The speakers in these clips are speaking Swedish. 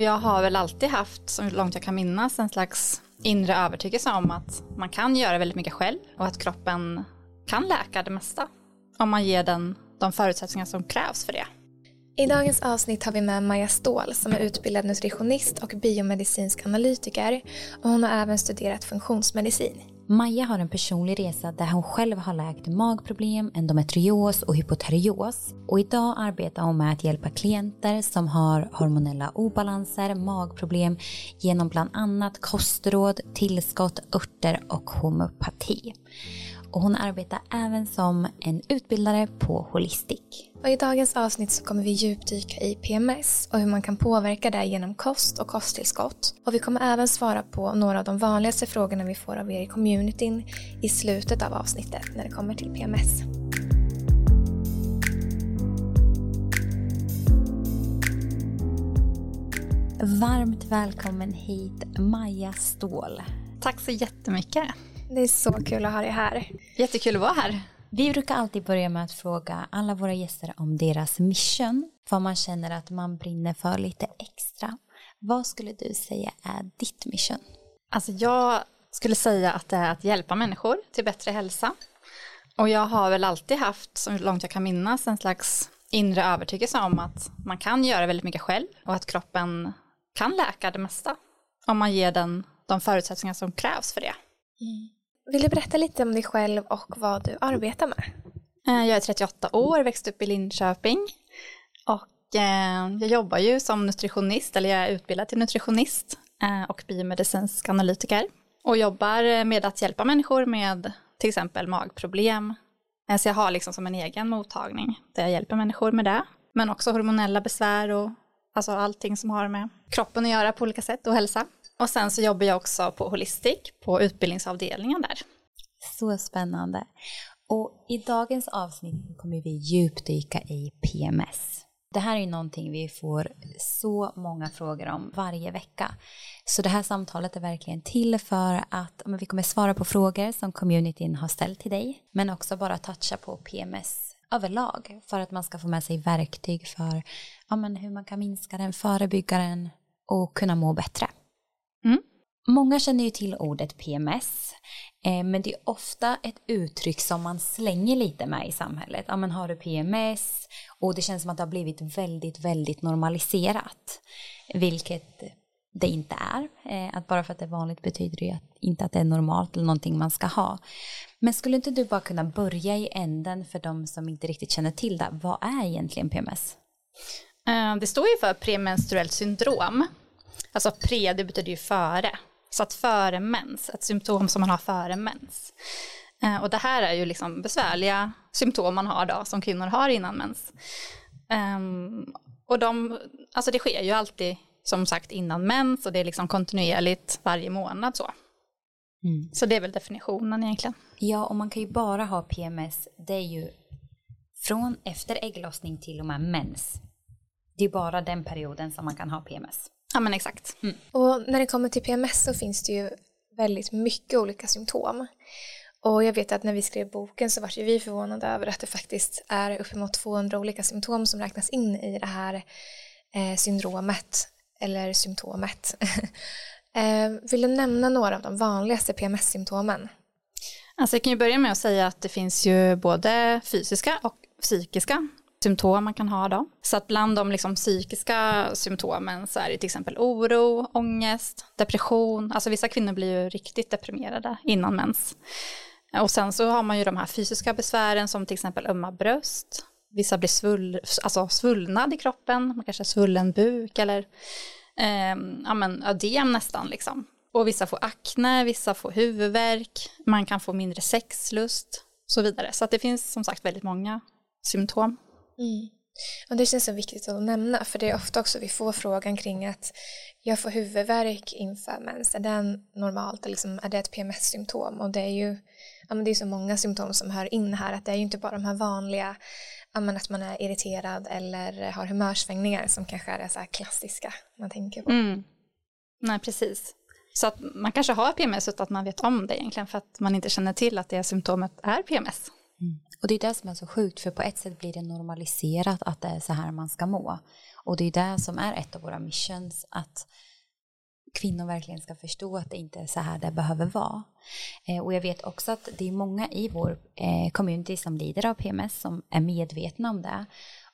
Jag har väl alltid haft, så långt jag kan minnas, en slags inre övertygelse om att man kan göra väldigt mycket själv och att kroppen kan läka det mesta om man ger den de förutsättningar som krävs för det. I dagens avsnitt har vi med Maja Ståhl som är utbildad nutritionist och biomedicinsk analytiker och hon har även studerat funktionsmedicin. Maja har en personlig resa där hon själv har läkt magproblem, endometrios och hypoterios. Och idag arbetar hon med att hjälpa klienter som har hormonella obalanser, magproblem genom bland annat kostråd, tillskott, örter och homeopati och hon arbetar även som en utbildare på Holistic. Och I dagens avsnitt så kommer vi djupdyka i PMS och hur man kan påverka det genom kost och kosttillskott. Och vi kommer även svara på några av de vanligaste frågorna vi får av er i communityn i slutet av avsnittet när det kommer till PMS. Varmt välkommen hit Maja Ståhl. Tack så jättemycket. Det är så kul att ha dig här. Jättekul att vara här. Vi brukar alltid börja med att fråga alla våra gäster om deras mission, vad man känner att man brinner för lite extra. Vad skulle du säga är ditt mission? Alltså jag skulle säga att det är att hjälpa människor till bättre hälsa. Och jag har väl alltid haft, så långt jag kan minnas, en slags inre övertygelse om att man kan göra väldigt mycket själv och att kroppen kan läka det mesta om man ger den de förutsättningar som krävs för det. Mm. Vill du berätta lite om dig själv och vad du arbetar med? Eh, jag är 38 år, växte upp i Linköping och eh, jag jobbar ju som nutritionist, eller jag är utbildad till nutritionist eh, och biomedicinsk analytiker och jobbar med att hjälpa människor med till exempel magproblem. Så jag har liksom som en egen mottagning där jag hjälper människor med det, men också hormonella besvär och alltså allting som har med kroppen att göra på olika sätt och hälsa. Och sen så jobbar jag också på Holistic, på utbildningsavdelningen där. Så spännande. Och i dagens avsnitt kommer vi djupdyka i PMS. Det här är ju någonting vi får så många frågor om varje vecka. Så det här samtalet är verkligen till för att vi kommer svara på frågor som communityn har ställt till dig, men också bara toucha på PMS överlag för att man ska få med sig verktyg för ja, men hur man kan minska den, förebygga den och kunna må bättre. Mm. Många känner ju till ordet PMS, eh, men det är ofta ett uttryck som man slänger lite med i samhället. Ja, men har du PMS? Och det känns som att det har blivit väldigt, väldigt normaliserat, vilket det inte är. Eh, att bara för att det är vanligt betyder det att, inte att det är normalt eller någonting man ska ha. Men skulle inte du bara kunna börja i änden för de som inte riktigt känner till det? Vad är egentligen PMS? Eh, det står ju för premenstruellt syndrom Alltså pre, det betyder ju före. Så att före mens, ett symptom som man har före mens. Eh, och det här är ju liksom besvärliga symptom man har då, som kvinnor har innan mens. Um, och de, alltså det sker ju alltid som sagt innan mens och det är liksom kontinuerligt varje månad så. Mm. Så det är väl definitionen egentligen. Ja, och man kan ju bara ha PMS, det är ju från efter ägglossning till och med mens. Det är bara den perioden som man kan ha PMS. Ja men exakt. Mm. Och när det kommer till PMS så finns det ju väldigt mycket olika symptom. Och jag vet att när vi skrev boken så var vi förvånade över att det faktiskt är uppemot 200 olika symptom som räknas in i det här eh, syndromet eller symptomet. eh, vill du nämna några av de vanligaste PMS-symptomen? Alltså jag kan ju börja med att säga att det finns ju både fysiska och psykiska symptom man kan ha då. Så att bland de liksom psykiska symptomen så är det till exempel oro, ångest, depression. Alltså vissa kvinnor blir ju riktigt deprimerade innan mens. Och sen så har man ju de här fysiska besvären som till exempel ömma bröst. Vissa blir svull, alltså svullnad i kroppen, man kanske har svullen buk eller eh, ja, men, ödem nästan liksom. Och vissa får akne, vissa får huvudvärk, man kan få mindre sexlust och så vidare. Så att det finns som sagt väldigt många symptom. Mm. Och det känns så viktigt att nämna för det är ofta också vi får frågan kring att jag får huvudvärk inför mens. Är det normalt? Liksom, är det ett PMS-symptom? Och det är ju ja, men det är så många symptom som hör in här att det är ju inte bara de här vanliga ja, men att man är irriterad eller har humörsvängningar som kanske är det så här klassiska man tänker på. Mm. Nej, precis. Så att man kanske har PMS utan att man vet om det egentligen för att man inte känner till att det symptomet är PMS. Mm. Och det är det som är så sjukt, för på ett sätt blir det normaliserat att det är så här man ska må. Och det är det som är ett av våra missions, att kvinnor verkligen ska förstå att det inte är så här det behöver vara. Eh, och jag vet också att det är många i vår eh, community som lider av PMS som är medvetna om det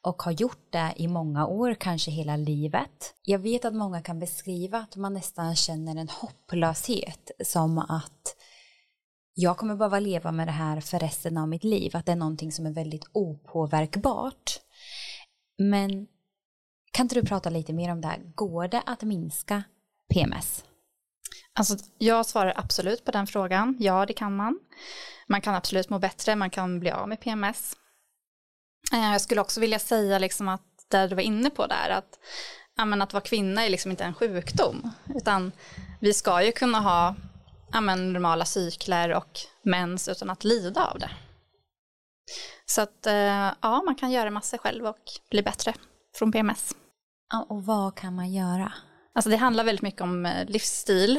och har gjort det i många år, kanske hela livet. Jag vet att många kan beskriva att man nästan känner en hopplöshet som att jag kommer behöva leva med det här för resten av mitt liv, att det är någonting som är väldigt opåverkbart. Men kan inte du prata lite mer om det här? Går det att minska PMS? Alltså, jag svarar absolut på den frågan. Ja, det kan man. Man kan absolut må bättre, man kan bli av med PMS. Eh, jag skulle också vilja säga liksom att där du var inne på där, att, ja, att vara kvinna är liksom inte en sjukdom, utan vi ska ju kunna ha ja, normala cykler och mens utan att lida av det. Så att eh, ja, man kan göra massor själv och bli bättre från PMS. Ja, och vad kan man göra? Alltså det handlar väldigt mycket om eh, livsstil,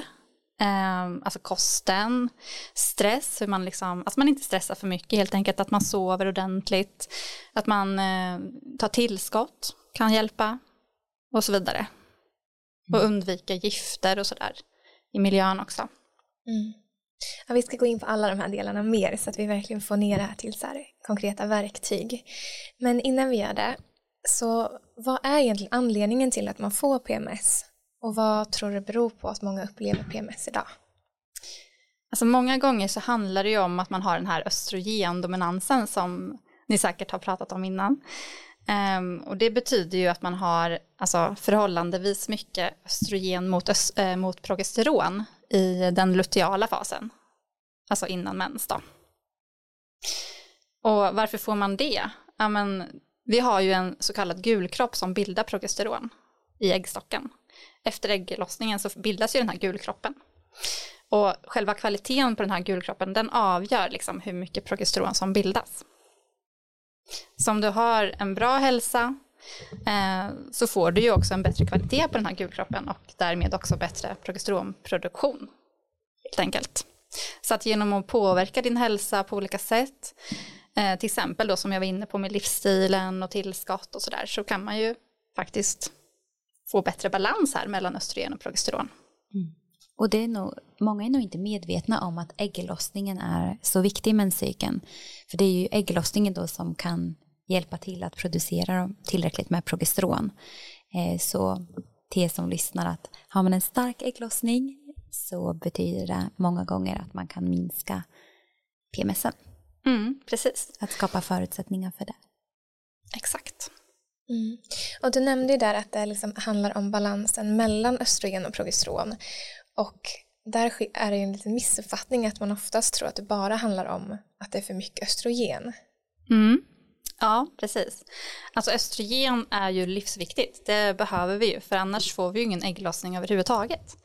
eh, alltså kosten, stress, hur man liksom, att man inte stressar för mycket helt enkelt, att man sover ordentligt, att man eh, tar tillskott kan hjälpa och så vidare. Och mm. undvika gifter och sådär i miljön också. Mm. Ja, vi ska gå in på alla de här delarna mer så att vi verkligen får ner det här till så här konkreta verktyg. Men innan vi gör det, så vad är egentligen anledningen till att man får PMS? Och vad tror du beror på att många upplever PMS idag? Alltså många gånger så handlar det ju om att man har den här östrogendominansen som ni säkert har pratat om innan. Um, och det betyder ju att man har alltså, förhållandevis mycket östrogen mot, öst, äh, eh, mot progesteron i den luteala fasen, alltså innan mens då. Och varför får man det? Ja, men, vi har ju en så kallad gulkropp som bildar progesteron i äggstocken efter ägglossningen så bildas ju den här gulkroppen. Och själva kvaliteten på den här gulkroppen den avgör liksom hur mycket progesteron som bildas. Så om du har en bra hälsa Eh, så får du ju också en bättre kvalitet på den här gulkroppen och därmed också bättre progesteronproduktion. Helt enkelt. Så att genom att påverka din hälsa på olika sätt, eh, till exempel då som jag var inne på med livsstilen och tillskott och sådär, så kan man ju faktiskt få bättre balans här mellan östrogen och progesteron. Mm. Och det är nog, många är nog inte medvetna om att ägglossningen är så viktig i menscykeln. För det är ju ägglossningen då som kan hjälpa till att producera tillräckligt med progesteron. Eh, så till er som lyssnar att har man en stark ägglossning så betyder det många gånger att man kan minska PMSen. Mm, precis. Att skapa förutsättningar för det. Exakt. Mm. Och du nämnde ju där att det liksom handlar om balansen mellan östrogen och progesteron. Och där är det ju en liten missuppfattning att man oftast tror att det bara handlar om att det är för mycket östrogen. Mm. Ja, precis. Alltså östrogen är ju livsviktigt. Det behöver vi ju, för annars får vi ju ingen ägglossning överhuvudtaget.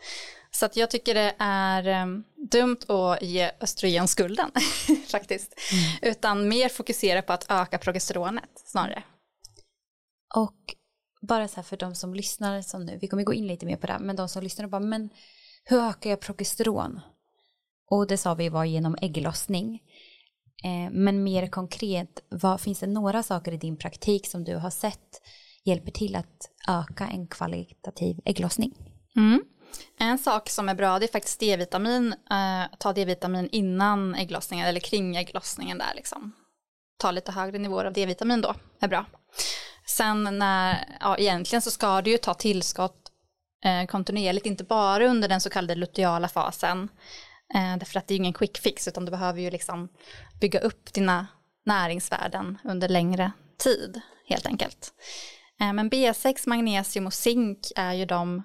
Så att jag tycker det är um, dumt att ge östrogen skulden faktiskt. Mm. Utan mer fokusera på att öka progesteronet snarare. Och bara så här för de som lyssnar som nu, vi kommer gå in lite mer på det, men de som lyssnar och bara, men hur ökar jag progesteron? Och det sa vi var genom ägglossning. Eh, men mer konkret, vad, finns det några saker i din praktik som du har sett hjälper till att öka en kvalitativ ägglossning? Mm. En sak som är bra det är faktiskt D-vitamin, eh, ta D-vitamin innan ägglossningen eller kring ägglossningen där liksom. Ta lite högre nivåer av D-vitamin då, är bra. Sen när, ja egentligen så ska du ju ta tillskott eh, kontinuerligt, inte bara under den så kallade luteala fasen. Eh, därför att det är ingen quick fix, utan du behöver ju liksom bygga upp dina näringsvärden under längre tid, helt enkelt. Eh, men B6, magnesium och zink är ju de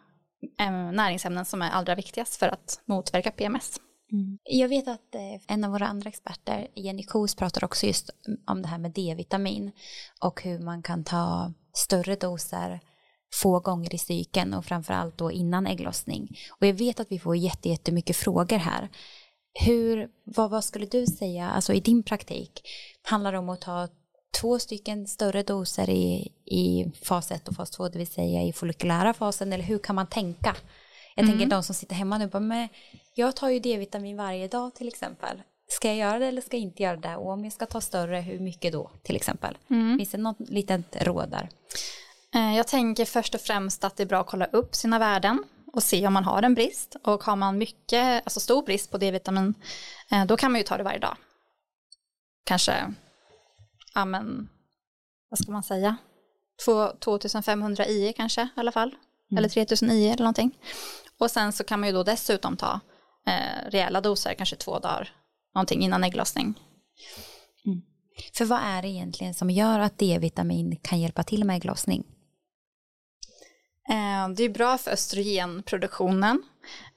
eh, näringsämnen som är allra viktigast för att motverka PMS. Mm. Jag vet att eh, en av våra andra experter, Jenny Kos, pratar också just om det här med D-vitamin och hur man kan ta större doser få gånger i cykeln och framförallt då innan ägglossning. Och jag vet att vi får jättemycket frågor här. Hur, vad, vad skulle du säga, alltså i din praktik, handlar det om att ta två stycken större doser i, i fas 1 och fas 2, det vill säga i follikulära fasen, eller hur kan man tänka? Jag mm. tänker de som sitter hemma nu, bara, men jag tar ju D-vitamin varje dag till exempel. ska jag göra det eller ska jag inte göra det? Och om jag ska ta större, hur mycket då till exempel? Mm. Finns det något litet råd där? Eh, Jag tänker först och främst att det är bra att kolla upp sina värden och se om man har en brist. Och har man mycket, alltså stor brist på D-vitamin, eh, då kan man ju ta det varje dag. Kanske, ja men, vad ska man säga? Två- 2500 IE kanske i alla fall. Eller 3000 IE eller någonting. Och sen så kan man ju då dessutom ta eh, rejäla doser, kanske två dagar, någonting innan ägglossning. För vad är det egentligen som gör att D-vitamin kan hjälpa till med ägglossning? Eh, Det är bra för östrogenproduktionen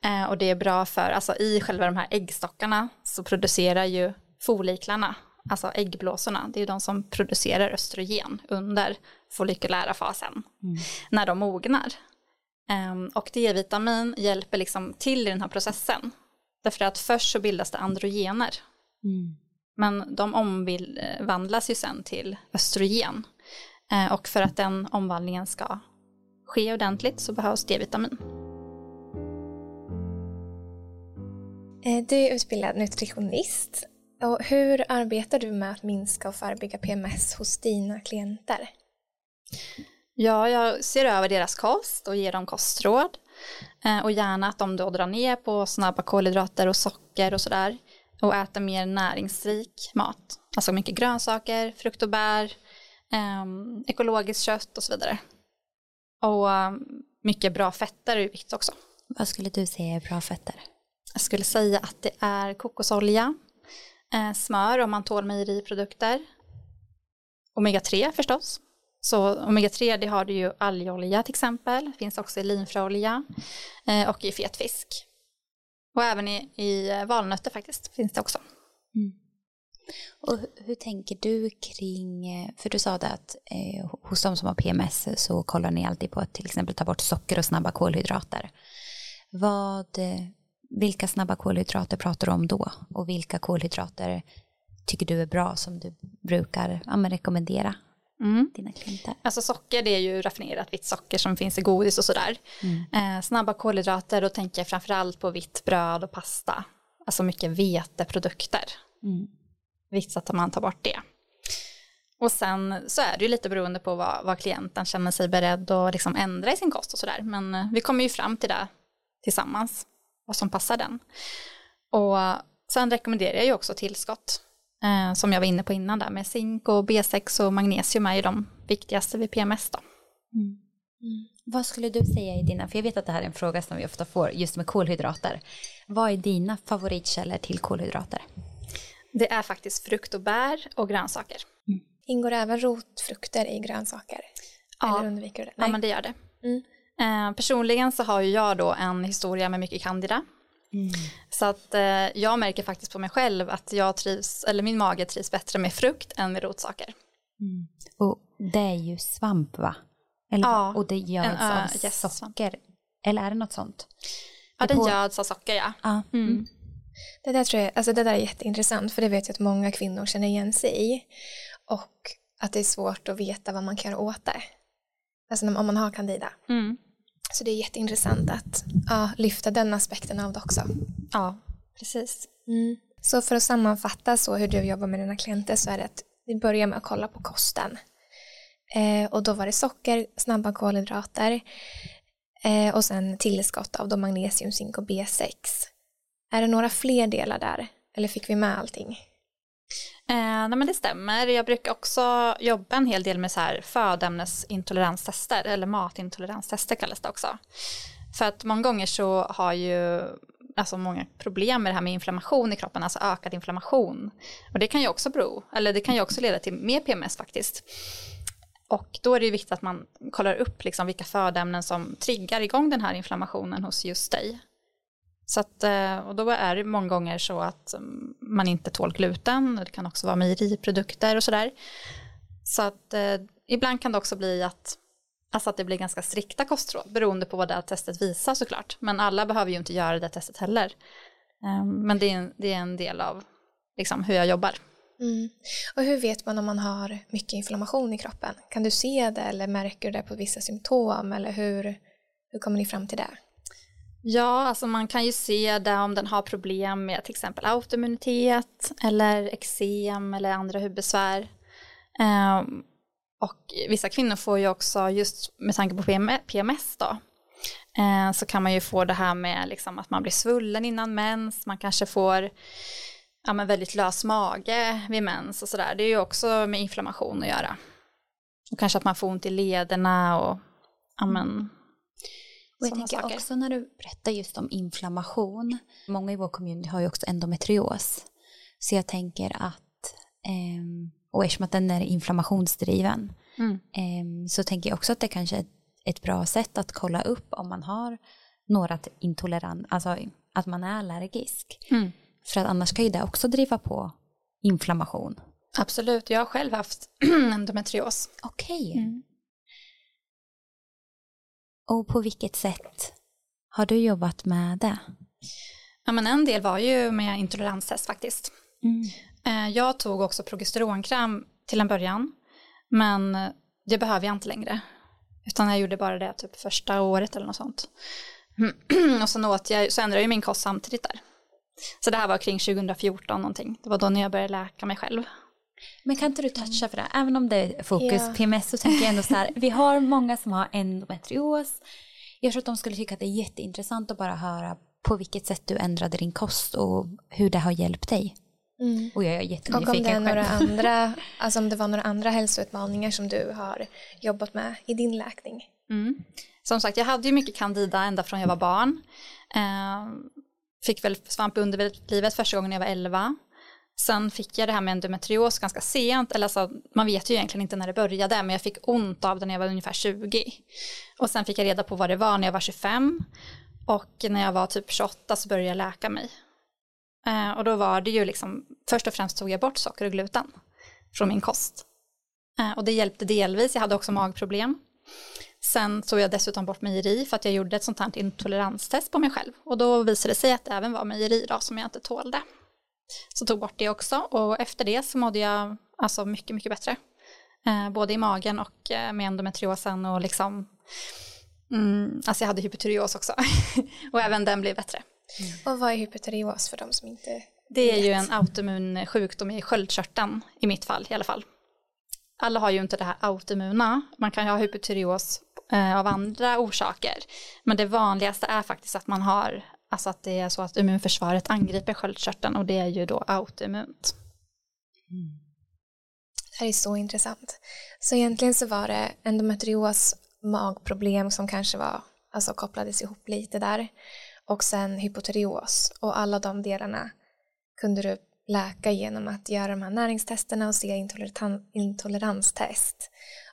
eh, och det är bra för, alltså i själva de här äggstockarna så producerar ju foliklarna, alltså äggblåsorna, det är de som producerar östrogen under folikulära fasen när de mognar. Eh, Och D-vitamin hjälper liksom till i den här processen. Därför att först så bildas det androgener, men de omvandlas ju sen till östrogen. Eh, Och för att den omvandlingen ska ske ordentligt så behövs D-vitamin. Eh, Du är utbildad nutritionist. Och hur arbetar du med att minska och förebygga PMS hos dina klienter? Ja, jag ser över deras kost och ger dem kostråd. Eh, Och gärna att de då drar ner på snabba kolhydrater och socker och sådär. Och äter mer näringsrik mat. Alltså mycket grönsaker, frukt och bär, ehm, ekologiskt kött och så vidare. Och ehm, mycket bra fetter är viktigt också. Vad skulle du säga är bra fetter? Jag skulle säga att det är kokosolja, eh, smör om man tål mejeriprodukter, omega-3 förstås. Så omega-3 det har du ju algolja till exempel, finns också i linfröolja eh, och i fetfisk. Och även i, i valnötter faktiskt finns det också. Och hur, tänker du kring, eh, för du sa det att eh, hos de som har PMS så kollar ni alltid på att till exempel ta bort socker och snabba kolhydrater. Vad, eh, vilka snabba kolhydrater pratar du om då? Och vilka kolhydrater tycker du är bra som du brukar ja, men rekommendera Mm. Alltså socker det är ju raffinerat vitt socker som finns i godis och sådär. Eh, snabba kolhydrater då tänker jag framförallt på vitt bröd och pasta. Alltså mycket veteprodukter. Viktigt att man tar bort det. Och sen så är det ju lite beroende på vad, vad klienten känner sig beredd att liksom ändra i sin kost och sådär. Men eh, vi kommer ju fram till det tillsammans, vad som passar den. Och sen rekommenderar jag ju också tillskott, eh, som jag var inne på innan där, med zink och B6 och magnesium är ju de viktigaste vid PMS då. Mm. Mm. Vad skulle du säga i dina, för jag vet att det här är en fråga som vi ofta får just med kolhydrater. Vad är dina favoritkällor till kolhydrater? Det är faktiskt frukt och bär och grönsaker. Ingår även rotfrukter i grönsaker? Ja. Eller undviker du det? Ja, men det gör det. Mm. Eh, personligen så har ju jag då en historia med mycket candida. Så att eh, jag märker faktiskt på mig själv att jag trivs, eller min mage trivs bättre med frukt än med rotsaker. Och det är ju svamp va? Eller, Ja, och det görs en, ö, av jästsvamp. socker. Eller är det något sånt? Ja, Det den på- göds av socker ja. Ja. Mm. Det där tror jag, alltså det där är jätteintressant för det vet jag att många kvinnor känner igen sig i. Och att det är svårt att veta vad man kan göra åt det. Alltså om man har candida. Mm. Så det är jätteintressant att ja, lyfta den aspekten av det också. Ja, precis. Mm. Så för att sammanfatta så hur du jobbar med dina klienter så är det att vi börjar med att kolla på kosten. Eh, och då var det socker, snabba kolhydrater eh, och sen tillskott av då magnesium, zink och B6. Är det några fler delar där? Eller fick vi med allting? Eh, nej men det stämmer. Jag brukar också jobba en hel del med så här födämnesintoleranstester, eller matintoleranstester kallas det också. För att många gånger så har ju alltså många problem med det här med inflammation i kroppen, alltså ökad inflammation. Och det kan ju också bero, eller det kan ju också leda till mer PMS faktiskt. Och då är det ju viktigt att man kollar upp liksom vilka födämnen som triggar igång den här inflammationen hos just dig. Så att, eh, och då är det många gånger så att mm, man inte tål gluten, det kan också vara mejeriprodukter och sådär. Så att eh, ibland kan det också bli att, alltså att det blir ganska strikta kostråd beroende på vad det här testet visar såklart. Men alla behöver ju inte göra det testet heller. Eh, men det är, en, det är en del av liksom, hur jag jobbar. Mm. Och hur vet man om man har mycket inflammation i kroppen? Kan du se det eller märker du det på vissa symptom eller hur, hur kommer ni fram till det? Ja, alltså man kan ju se det om den har problem med till exempel autoimmunitet eller eksem eller andra hudbesvär. Um, och vissa kvinnor får ju också, just med tanke på PMS då, eh, så kan man ju få det här med liksom att man blir svullen innan mens, man kanske får ja, men väldigt lös mage vid mens och sådär. Det är ju också med inflammation att göra. Och kanske att man får ont i lederna och ja, men, och jag tänker saker. också när du berättar just om inflammation. Många i vår community har ju också endometrios. Så jag tänker att, eh, och eftersom att den är inflammationsdriven, mm. eh, så tänker jag också att det kanske är ett bra sätt att kolla upp om man har några intolerant, alltså att man är allergisk. Mm. För att annars kan ju det också driva på inflammation. Absolut, jag har själv haft endometrios. Okej. Okay. Mm. Och på vilket sätt har du jobbat med det? Ja, men en del var ju med intoleranstest faktiskt. Mm. Eh, jag tog också progesteronkräm till en början, men det behöver jag inte längre. Utan jag gjorde bara det typ första året eller något sånt. och sen åt jag, så ändrade jag min kost samtidigt där. Så det här var kring 2014 någonting. Det var då när jag började läka mig själv. Men kan inte du toucha för det? Även om det är fokus yeah. PMS så tänker jag ändå så här, vi har många som har endometrios. Jag tror att de skulle tycka att det är jätteintressant att bara höra på vilket sätt du ändrade din kost och hur det har hjälpt dig. Mm. Och jag är jättenyfiken Och om det är några andra, alltså om det var några andra hälsoutmaningar som du har jobbat med i din läkning. Mm. Som sagt, jag hade ju mycket candida ända från jag var barn. Eh, fick väl svamp i underlivet första gången jag var 11. Sen fick jag det här med endometrios ganska sent, eller alltså, man vet ju egentligen inte när det började, men jag fick ont av det när jag var ungefär 20. Och sen fick jag reda på vad det var när jag var 25. Och när jag var typ 28 så började jag läka mig. Eh, och då var det ju liksom, först och främst tog jag bort socker och gluten från min kost. Eh, och det hjälpte delvis, jag hade också magproblem. Sen tog jag dessutom bort mejeri för att jag gjorde ett sånt här intoleranstest på mig själv. Och då visade det sig att det även var mejeri då som jag inte tålde. Så tog bort det också och efter det så mådde jag alltså mycket, mycket bättre. Eh, både i magen och eh, med endometriosen och liksom, mm, alltså jag hade hypotyreos också och även den blev bättre. Mm. Och vad är hypotyreos för de som inte Det är vet? ju en autoimmun sjukdom i sköldkörteln i mitt fall i alla fall. Alla har ju inte det här autoimmuna, man kan ju ha hypotyreos eh, av andra orsaker. Men det vanligaste är faktiskt att man har Alltså att det är så att immunförsvaret angriper sköldkörteln och det är ju då autoimmunt. Mm. Det här är så intressant. Så egentligen så var det endometrios magproblem som kanske var, alltså kopplades ihop lite där. Och sen hypotyreos och alla de delarna kunde du läka genom att göra de här näringstesterna och se intoleran intoleranstest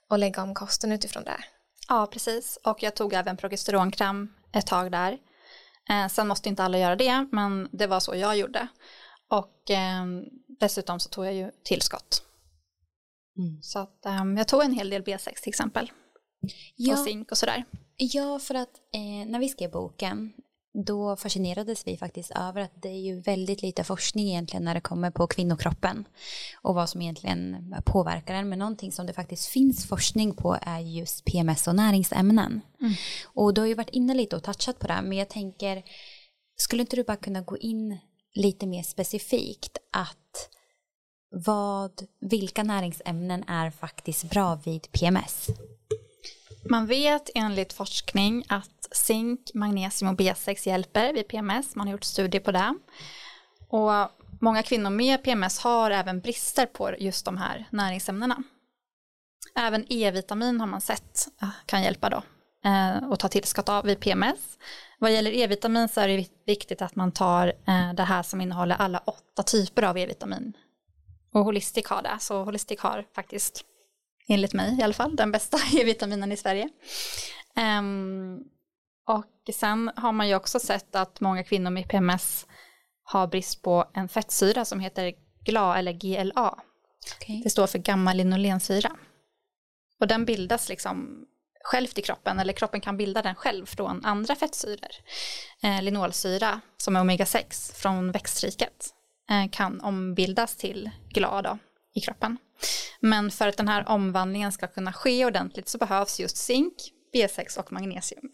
och lägga om kosten utifrån det. Ja, precis. Och jag tog även progesteronkräm ett tag där. Eh, sen måste inte alla göra det, men det var så jag gjorde. Och eh, dessutom så tog jag ju tillskott. Mm. Så att eh, jag tog en hel del B6 till exempel. Ja, och zink och sådär. Ja, för att eh, när vi skrev boken då fascinerades vi faktiskt över att det är ju väldigt lite forskning egentligen när det kommer på kvinnokroppen och vad som egentligen påverkar den. Men någonting som det faktiskt finns forskning på är just PMS och näringsämnen. Mm. Och du har ju varit inne lite och touchat på det, men jag tänker, skulle inte du bara kunna gå in lite mer specifikt att vad, vilka näringsämnen är faktiskt bra vid PMS? Man vet enligt forskning att zink, magnesium och B6 hjälper vid PMS. Man har gjort studier på det. Och många kvinnor med PMS har även brister på just de här näringsämnena. Även E-vitamin har man sett eh, kan hjälpa då eh, och ta tillskott av vid PMS. Vad gäller E-vitamin så är det viktigt att man tar eh, det här som innehåller alla åtta typer av E-vitamin. Och Holistic har det, så Holistic har faktiskt, enligt mig i alla fall, den bästa E-vitaminen i Sverige. Um, och sen har man ju också sett att många kvinnor med PMS har brist på en fettsyra som heter GLA eller GLA. Okay. Det står för gamma-linolensyra. Och den bildas liksom självt i kroppen, eller kroppen kan bilda den själv från andra fettsyror. Eh, linolsyra, som är omega-6 från växtriket, eh, kan ombildas till GLA då, i kroppen. Men för att den här omvandlingen ska kunna ske ordentligt så behövs just zink, B6 och magnesium.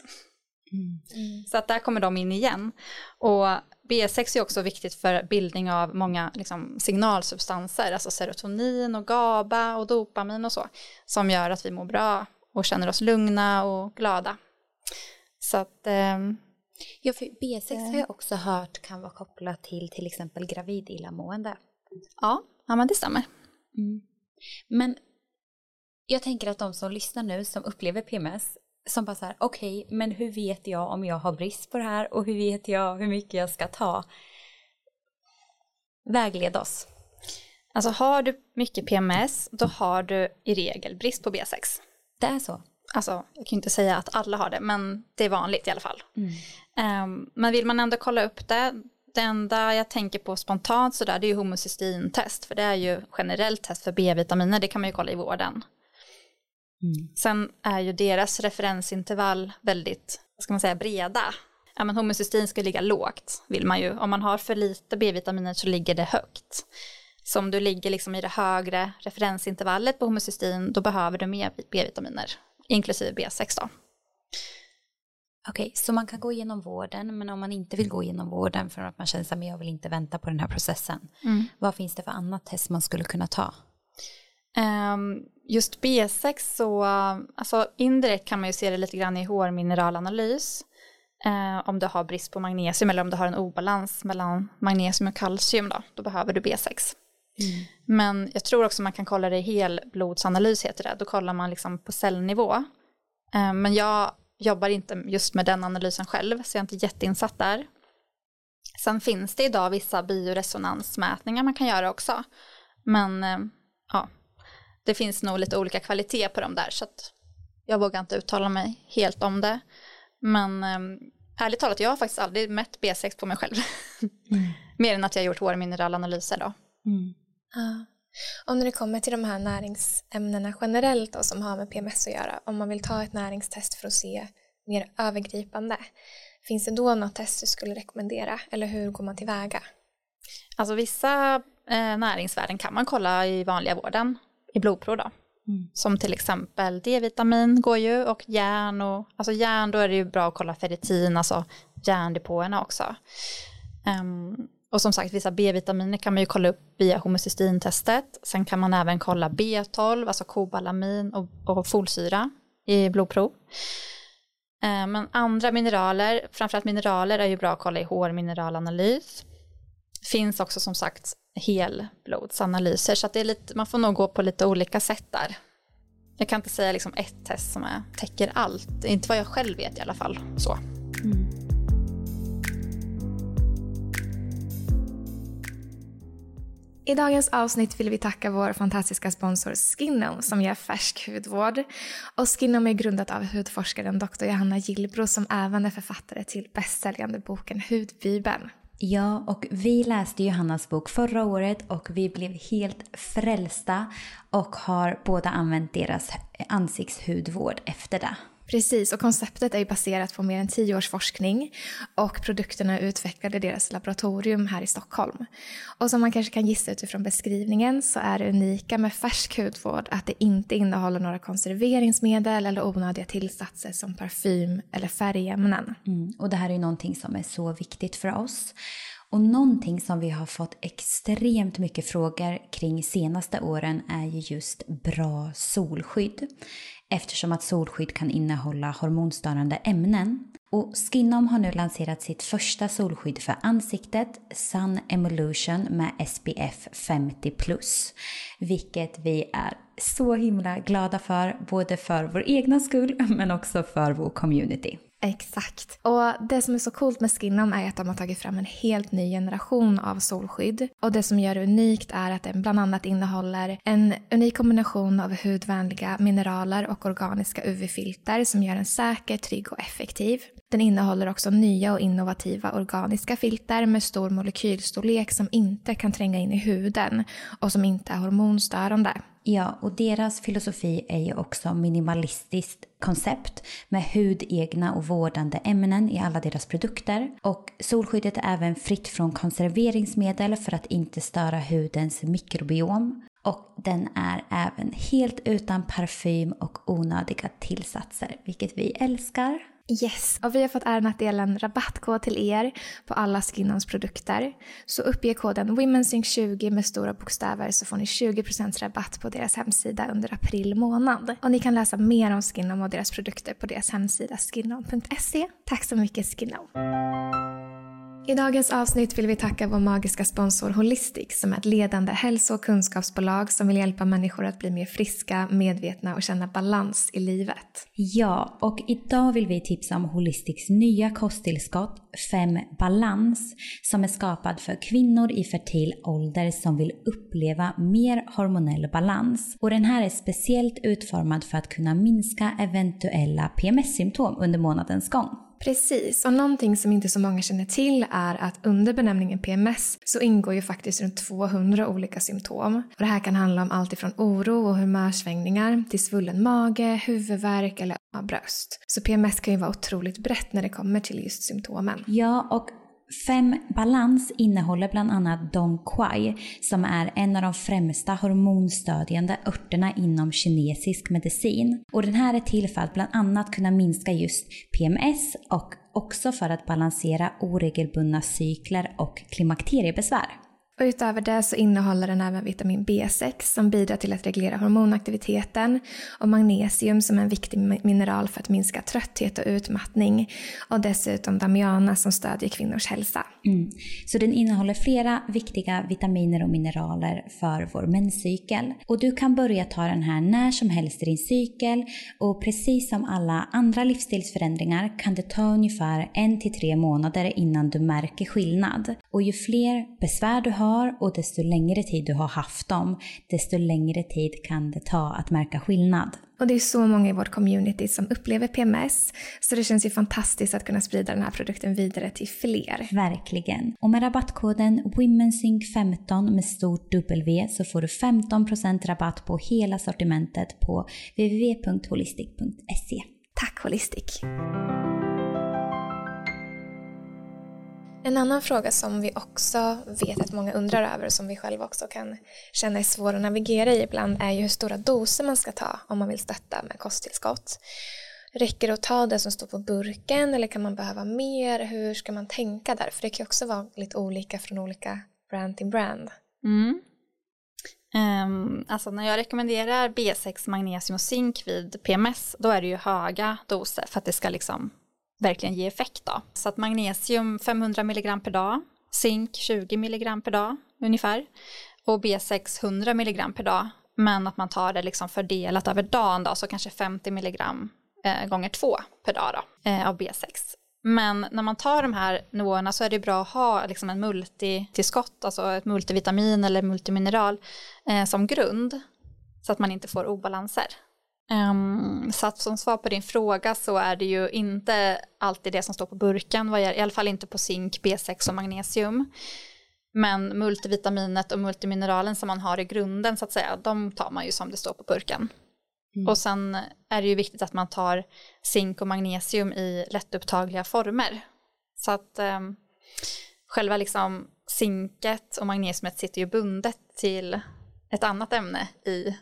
Mm. Så att där kommer de in igen. Och B6 är också viktigt för bildning av många liksom, signalsubstanser, alltså serotonin och GABA och dopamin och så, som gör att vi mår bra och känner oss lugna och glada. Så att... Eh, ja, för B6 har jag också hört kan vara kopplat till till exempel gravid illamående. Ja, ja men det stämmer. Mm. Men jag tänker att de som lyssnar nu som upplever PMS som bara så här, okej, okay, men hur vet jag om jag har brist på det här och hur vet jag hur mycket jag ska ta? Vägled oss. Alltså har du mycket PMS, då har du i regel brist på B6. Det är så? Alltså, jag kan inte säga att alla har det, men det är vanligt i alla fall. Mm. Um, men vill man ändå kolla upp det, det enda jag tänker på spontant sådär, det är ju homocystintest, för det är ju generellt test för B-vitaminer, det kan man ju kolla i vården. Mm. Sen är ju deras referensintervall väldigt, vad ska man säga, breda. Ja, men homocystin ska ligga lågt, vill man ju. Om man har för lite B-vitaminer så ligger det högt. Så om du ligger liksom i det högre referensintervallet på homocystin, då behöver du mer B-vitaminer, inklusive B6 då. Okej, okay, så man kan gå igenom vården, men om man inte vill gå igenom vården för att man känner att jag vill inte vänta på den här processen, mm. vad finns det för annat test man skulle kunna ta? Um, just B6 så, alltså indirekt kan man ju se det lite grann i hårmineralanalys. Uh, om du har brist på magnesium eller om du har en obalans mellan magnesium och kalcium då, då behöver du B6. Mm. Men jag tror också man kan kolla det i helblodsanalys heter det, då kollar man liksom på cellnivå. Uh, men jag jobbar inte just med den analysen själv, så jag är inte jätteinsatt där. Sen finns det idag vissa bioresonansmätningar man kan göra också. Men uh, ja, det finns nog lite olika kvalitet på dem där så att jag vågar inte uttala mig helt om det. Men um, ärligt talat, jag har faktiskt aldrig mätt B6 på mig själv. Mm. Mer än att jag gjort hårmineralanalyser då. Mm. Och när det kommer till de här näringsämnena generellt då, som har med PMS att göra, om man vill ta ett näringstest för att se mer övergripande, finns det då något test du skulle rekommendera eller hur går man tillväga? Alltså vissa eh, näringsvärden kan man kolla i vanliga vården i blodprov då. Mm. Som till exempel D-vitamin går ju och järn och alltså järn då är det ju bra att kolla ferritin, alltså järndepåerna också. Um, och som sagt vissa B-vitaminer kan man ju kolla upp via homocystintestet. Sen kan man även kolla B12, alltså kobalamin och, och folsyra i blodprov. Eh, men andra mineraler, framförallt mineraler är ju bra att kolla i hårmineralanalys. Finns också som sagt helblodsanalyser. Så att det är lite, man får nog gå på lite olika sätt där. Jag kan inte säga liksom ett test som är, täcker allt, inte vad jag själv vet i alla fall. Så. Mm. I dagens avsnitt vill vi tacka vår fantastiska sponsor Skinom som ger färsk hudvård. Och Skinom är grundat av hudforskaren Dr. Johanna Gillbro som även är författare till bästsäljande boken Hudbibeln. Ja, och vi läste Johannas bok förra året och vi blev helt frälsta och har båda använt deras ansiktshudvård efter det. Precis, och konceptet är ju baserat på mer än tio års forskning och produkterna är utvecklade i deras laboratorium här i Stockholm. Och som man kanske kan gissa utifrån beskrivningen så är det unika med färsk hudvård att det inte innehåller några konserveringsmedel eller onödiga tillsatser som parfym eller färgämnen. Mm, och det här är ju någonting som är så viktigt för oss. Och någonting som vi har fått extremt mycket frågor kring senaste åren är ju just bra solskydd eftersom att solskydd kan innehålla hormonstörande ämnen. Och Skinom har nu lanserat sitt första solskydd för ansiktet, Sun Emulsion med SPF 50+. Vilket vi är så himla glada för, både för vår egna skull men också för vår community. Exakt. Och det som är så coolt med Skinnom är att de har tagit fram en helt ny generation av solskydd. Och det som gör det unikt är att den bland annat innehåller en unik kombination av hudvänliga mineraler och organiska UV-filter som gör den säker, trygg och effektiv. Den innehåller också nya och innovativa organiska filter med stor molekylstorlek som inte kan tränga in i huden och som inte är hormonstörande. Ja, och deras filosofi är ju också minimalistiskt koncept med hudegna och vårdande ämnen i alla deras produkter. Och solskyddet är även fritt från konserveringsmedel för att inte störa hudens mikrobiom. Och den är även helt utan parfym och onödiga tillsatser, vilket vi älskar. Yes, och vi har fått äran att dela en rabattkod till er på alla Skinnons produkter. Så uppge koden WomenSync20 med stora bokstäver så får ni 20% rabatt på deras hemsida under april månad. Och ni kan läsa mer om Skinnon och deras produkter på deras hemsida skinnon.se. Tack så mycket Skinnon! I dagens avsnitt vill vi tacka vår magiska sponsor Holistic som är ett ledande hälso och kunskapsbolag som vill hjälpa människor att bli mer friska, medvetna och känna balans i livet. Ja, och idag vill vi titta tips om Holistics nya kosttillskott 5 Balans som är skapad för kvinnor i fertil ålder som vill uppleva mer hormonell balans. Och den här är speciellt utformad för att kunna minska eventuella PMS-symptom under månadens gång. Precis, och någonting som inte så många känner till är att under benämningen PMS så ingår ju faktiskt runt 200 olika symptom. Och det här kan handla om allt ifrån oro och humörsvängningar till svullen mage, huvudvärk eller bröst. Så PMS kan ju vara otroligt brett när det kommer till just symptomen. Ja, och Fem Balans innehåller bland annat Dong Quai som är en av de främsta hormonstödjande örterna inom kinesisk medicin. Och den här är till för att bland annat kunna minska just PMS och också för att balansera oregelbundna cykler och klimakteriebesvär. Och utöver det så innehåller den även vitamin B6 som bidrar till att reglera hormonaktiviteten och magnesium som är en viktig mineral för att minska trötthet och utmattning och dessutom damiana som stödjer kvinnors hälsa. Mm. Så den innehåller flera viktiga vitaminer och mineraler för vår menscykel. Och du kan börja ta den här när som helst i din cykel och precis som alla andra livsstilsförändringar kan det ta ungefär en till tre månader innan du märker skillnad. Och ju fler besvär du har har och desto längre tid du har haft dem, desto längre tid kan det ta att märka skillnad. Och det är så många i vårt community som upplever PMS, så det känns ju fantastiskt att kunna sprida den här produkten vidare till fler. Verkligen. Och med rabattkoden WomenSync15 med stort W så får du 15% rabatt på hela sortimentet på www.holistic.se. Tack Holistic! En annan fråga som vi också vet att många undrar över och som vi själva också kan känna är svår att navigera i ibland är ju hur stora doser man ska ta om man vill stötta med kosttillskott. Räcker det att ta det som står på burken eller kan man behöva mer? Hur ska man tänka där? För det kan ju också vara lite olika från olika brand till brand. Mm. Um, alltså när jag rekommenderar B6, magnesium och zink vid PMS då är det ju höga doser för att det ska liksom verkligen ge effekt då. Så att magnesium 500 mg per dag, zink 20 mg per dag ungefär och B6 100 mg per dag. Men att man tar det liksom fördelat över dagen då, så kanske 50 mg eh, gånger två per dag då, eh, av B6. Men när man tar de här nivåerna så är det bra att ha liksom en multitillskott, alltså ett multivitamin eller multimineral eh, som grund så att man inte får obalanser. Um, så att som svar på din fråga så är det ju inte alltid det som står på burken, i alla fall inte på zink, B6 och magnesium. Men multivitaminet och multimineralen som man har i grunden så att säga, de tar man ju som det står på burken. Mm. Och sen är det ju viktigt att man tar zink och magnesium i lättupptagliga former. Så att um, själva liksom zinket och magnesiumet sitter ju bundet till ett annat ämne i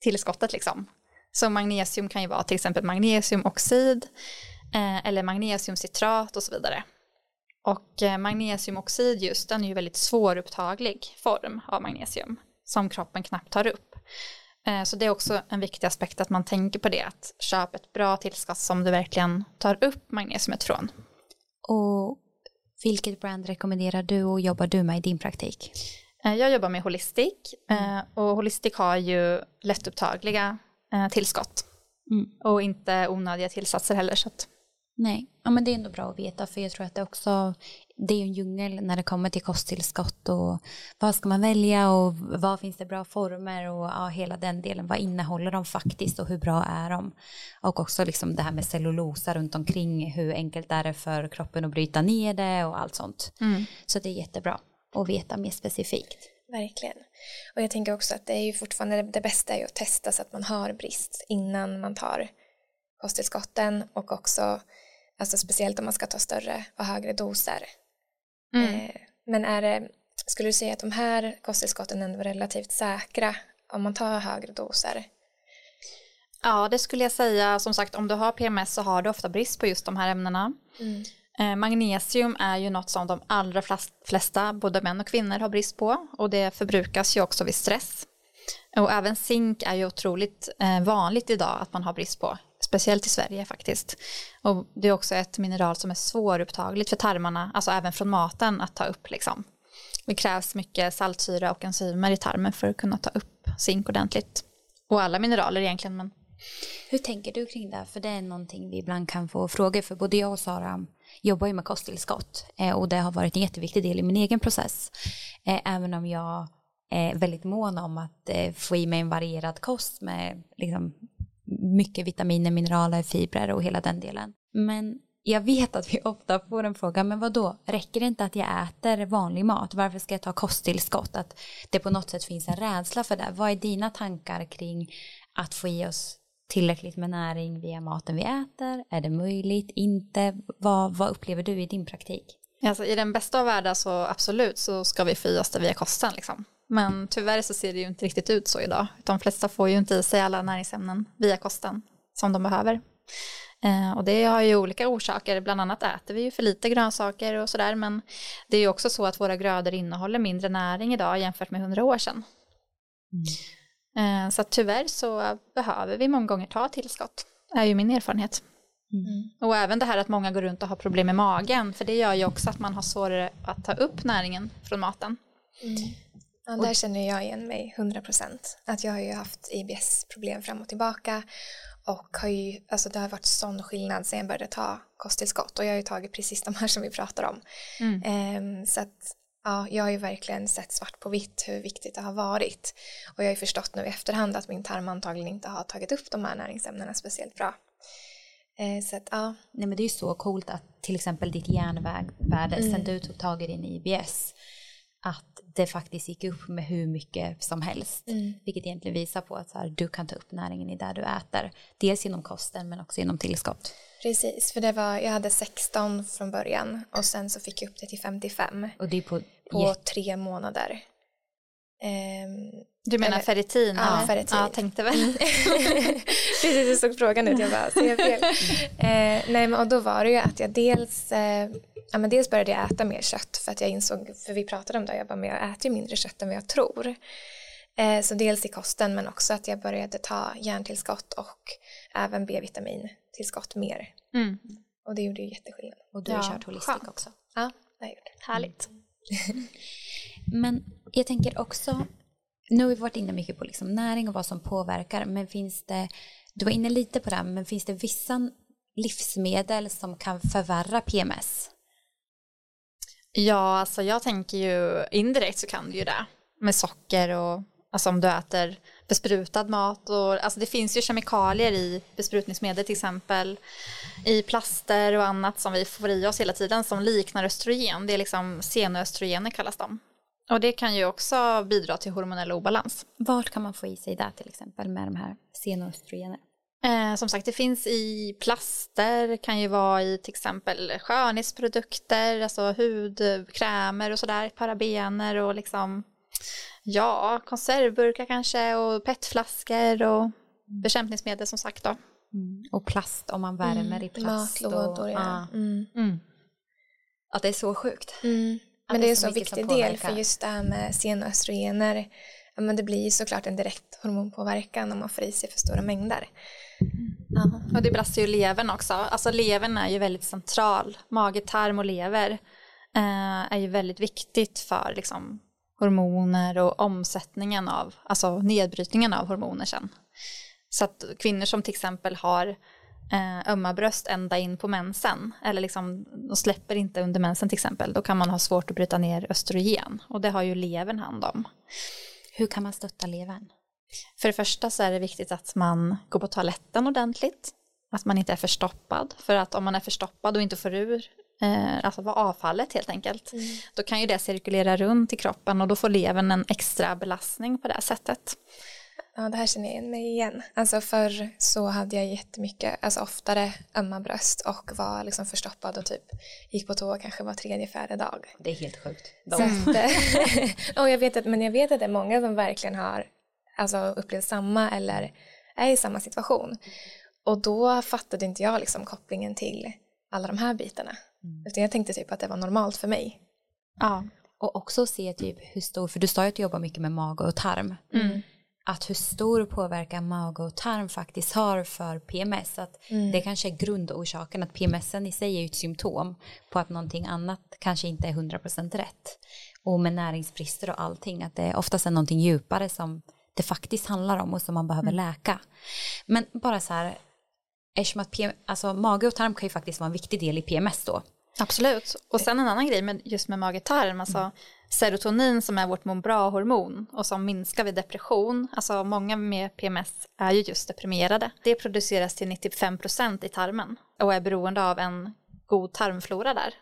tillskottet liksom. Så magnesium kan ju vara till exempel magnesiumoxid eh, eller magnesiumcitrat och så vidare. Och eh, magnesiumoxid just den är ju väldigt svårupptaglig form av magnesium som kroppen knappt tar upp. Eh, så det är också en viktig aspekt att man tänker på det, att köpa ett bra tillskott som du verkligen tar upp magnesiumet från. Och vilket brand rekommenderar du och jobbar du med i din praktik? Jag jobbar med Holistic mm. och Holistic har ju lättupptagliga tillskott. Mm. Och inte onödiga tillsatser heller. Så att... Nej, ja, men det är ändå bra att veta för jag tror att det också det är en djungel när det kommer till kosttillskott och vad ska man välja och vad finns det bra former och ja, hela den delen. Vad innehåller de faktiskt och hur bra är de? Och också liksom det här med cellulosa runt omkring. Hur enkelt är det för kroppen att bryta ner det och allt sånt. Mm. Så det är jättebra att veta mer specifikt. Verkligen. Och jag tänker också att det är ju fortfarande det bästa är ju att testa så att man har brist innan man tar kosttillskotten och också alltså speciellt om man ska ta större och högre doser. Mm. Eh, men är det, skulle du säga att de här kosttillskotten ändå är relativt säkra om man tar högre doser? Ja, det skulle jag säga. Som sagt, om du har PMS så har du ofta brist på just de här ämnena. Mm. Eh, magnesium är ju något som de allra flesta, både män och kvinnor, har brist på och det förbrukas ju också vid stress. Och även zink är ju otroligt eh, vanligt idag att man har brist på, speciellt i Sverige faktiskt. Och det är också ett mineral som är svårupptagligt för tarmarna, alltså även från maten att ta upp liksom. Det krävs mycket saltsyra och enzymer i tarmen för att kunna ta upp zink ordentligt. Och alla mineraler egentligen, men hur tänker du kring det? För det är någonting vi ibland kan få frågor för både jag och Sara jobbar ju med kosttillskott eh, och det har varit en jätteviktig del i min egen process. Eh, även om jag är väldigt mån om att eh, få i mig en varierad kost med liksom, mycket vitaminer, mineraler, fibrer och hela den delen. Men jag vet att vi ofta får en fråga, men vad då? räcker det inte att jag äter vanlig mat? Varför ska jag ta kosttillskott? Att det på något sätt finns en rädsla för det. Vad är dina tankar kring att få i oss tillräckligt med näring via maten vi äter? Är det möjligt? Inte? Vad, vad upplever du i din praktik? Alltså, I den bästa av världar så absolut så ska vi få i oss det via kosten. Liksom. Men tyvärr så ser det ju inte riktigt ut så idag. De flesta får ju inte i sig alla näringsämnen via kosten som de behöver. Eh, och det har ju olika orsaker, bland annat äter vi ju för lite grönsaker och sådär men det är ju också så att våra grödor innehåller mindre näring idag jämfört med hundra år sedan. Mm. Eh, så tyvärr så behöver vi många gånger ta tillskott, är ju min erfarenhet. Mm. Och även det här att många går runt och har problem med magen, för det gör ju också att man har svårare att ta upp näringen från maten. Mm. Ja, där känner jag igen mig 100%. Att jag har ju haft IBS-problem fram och tillbaka och har ju, alltså det har varit sån skillnad sen jag började ta kosttillskott och jag har ju tagit precis de här som vi pratar om. Mm. Um, så att ja, jag har ju verkligen sett svart på vitt hur viktigt det har varit. Och jag har ju förstått nu i efterhand att min tarm antagligen inte har tagit upp de här näringsämnena speciellt bra. Eh, så att, ja. Nej men det är ju så coolt att till exempel ditt järnvärde mm. sen du tog tag i din IBS att det faktiskt gick upp med hur mycket som helst. Mm. Vilket egentligen visar på att så här, du kan ta upp näringen i det du äter. Dels genom kosten men också genom tillskott. Precis, för det var, jag hade 16 från början och sen så fick jag upp det till 55. Och det är på, på tre månader. Um, du menar eller, ferritin? Ja, eller? ferritin. Ja, tänkte väl. Precis, du såg frågan ut, jag bara, ser jag fel? eh, nej, men och då var det ju att jag dels, eh, ja, men dels började jag äta mer kött för att jag insåg, för vi pratade om det, jag bara, men jag äter ju mindre kött än vad jag tror. Eh, så dels i kosten men också att jag började ta järntillskott och även B-vitamintillskott mer. Mm. Och det gjorde ju jätteskillnad. Och du har ja, kört holistik skönt. också. Ja, det har jag gjort. Härligt. men jag tänker också, nu har vi varit inne mycket på liksom näring och vad som påverkar, men finns det, du var inne lite på det, men finns det vissa livsmedel som kan förvärra PMS? Ja, alltså jag tänker ju indirekt så kan du ju det med socker och alltså om du äter besprutad mat och alltså det finns ju kemikalier i besprutningsmedel till exempel i plaster och annat som vi får i oss hela tiden som liknar östrogen. Det är liksom senoöstrogener kallas de. Och det kan ju också bidra till hormonell obalans. Vart kan man få i sig det till exempel med de här senoöstrogener? Eh, som sagt, det finns i plaster, kan ju vara i till exempel skönhetsprodukter, alltså hudkrämer och sådär, parabener och liksom ja, konservburkar kanske och petflaskor och bekämpningsmedel som sagt då. Mm. Och plast om man värmer mm. i plast. Matlådor, ja. Mm. Mm. Att det är så sjukt. Mm. Men det är, så, så viktig del för just det här med senoöstrogener. Ja, men det blir ju såklart en direkt hormonpåverkan om man får i sig för stora mängder. Ja. Och det belastar ju levern också. Alltså levern är ju väldigt central. Mage, tarm och lever eh, är ju väldigt viktigt för liksom, hormoner och omsättningen av, alltså nedbrytningen av hormoner sen. Så att kvinnor som till exempel har eh, ömma bröst ända in på mensen eller liksom de släpper inte under mensen till exempel då kan man ha svårt att bryta ner östrogen och det har ju levern hand om. Hur kan man stötta levern? För det första så är det viktigt att man går på toaletten ordentligt att man inte är förstoppad för att om man är förstoppad och inte får ur eh, alltså var avfallet helt enkelt, mm. då kan ju det cirkulera runt i kroppen och då får levern en extra belastning på det här sättet. Ja, det här känner jag igen mig igen. Alltså förr så hade jag jättemycket, alltså oftare ömma bröst och var liksom förstoppad och typ gick på toa kanske var tredje, fjärde dag. Det är helt sjukt. Så att, och jag vet att, men jag vet att det är många som verkligen har alltså, upplevt samma eller är i samma situation. Och då fattade inte jag liksom kopplingen till alla de här bitarna. Mm. Utan jag tänkte typ att det var normalt för mig. Ja. Och också se typ hur stor, för du sa ju att du jobbar mycket med mage och tarm. Mm. Att hur stor påverkan mage och tarm faktiskt har för PMS. Att mm. Det kanske är grundorsaken, att PMS i sig är ju ett symptom på att någonting annat kanske inte är 100% rätt. Och med näringsbrister och allting, att det oftast är någonting djupare som det faktiskt handlar om och som man behöver mm. läka. Men bara så här, eftersom att PM, alltså mage och tarm kan ju faktiskt vara en viktig del i PMS då. Absolut. Och sen en annan grej med, just med mage-tarm, alltså mm. serotonin som är vårt må bra-hormon och som minskar vid depression, alltså många med PMS är ju just deprimerade. Det produceras till 95% i tarmen och är beroende av en god tarmflora där.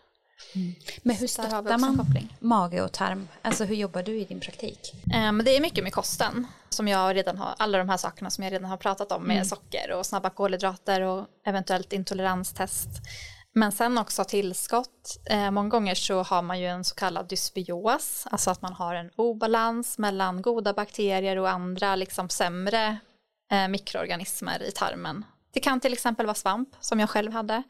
Mm. Men hur stöttar man koppling. mage och tarm? Alltså hur jobbar du i din praktik? Um, det är mycket med kosten som jag redan har, alla de här sakerna som jag redan har pratat om med mm. socker och snabba kolhydrater och eventuellt intoleranstest. Men sen också tillskott. Eh, många gånger så har man ju en så kallad dysbios, alltså att man har en obalans mellan goda bakterier och andra liksom sämre eh, mikroorganismer i tarmen. Det kan till exempel vara svamp som jag själv hade.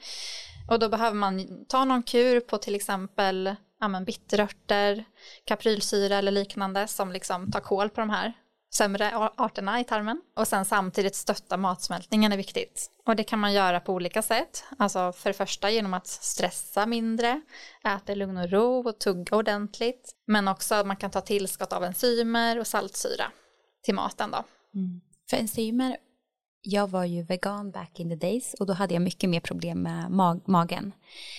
Och då behöver man ta någon kur på till exempel ja, men bitterörter, kaprylsyra eller liknande som liksom tar kål på de här sämre arterna i tarmen. Och sen samtidigt stötta matsmältningen är viktigt. Och det kan man göra på olika sätt. Alltså för det första genom att stressa mindre, äta i lugn och ro och tugga ordentligt. Men också att man kan ta tillskott av enzymer och saltsyra till maten då. Mm. För enzymer jag var ju vegan back in the days och då hade jag mycket mer problem med mag magen.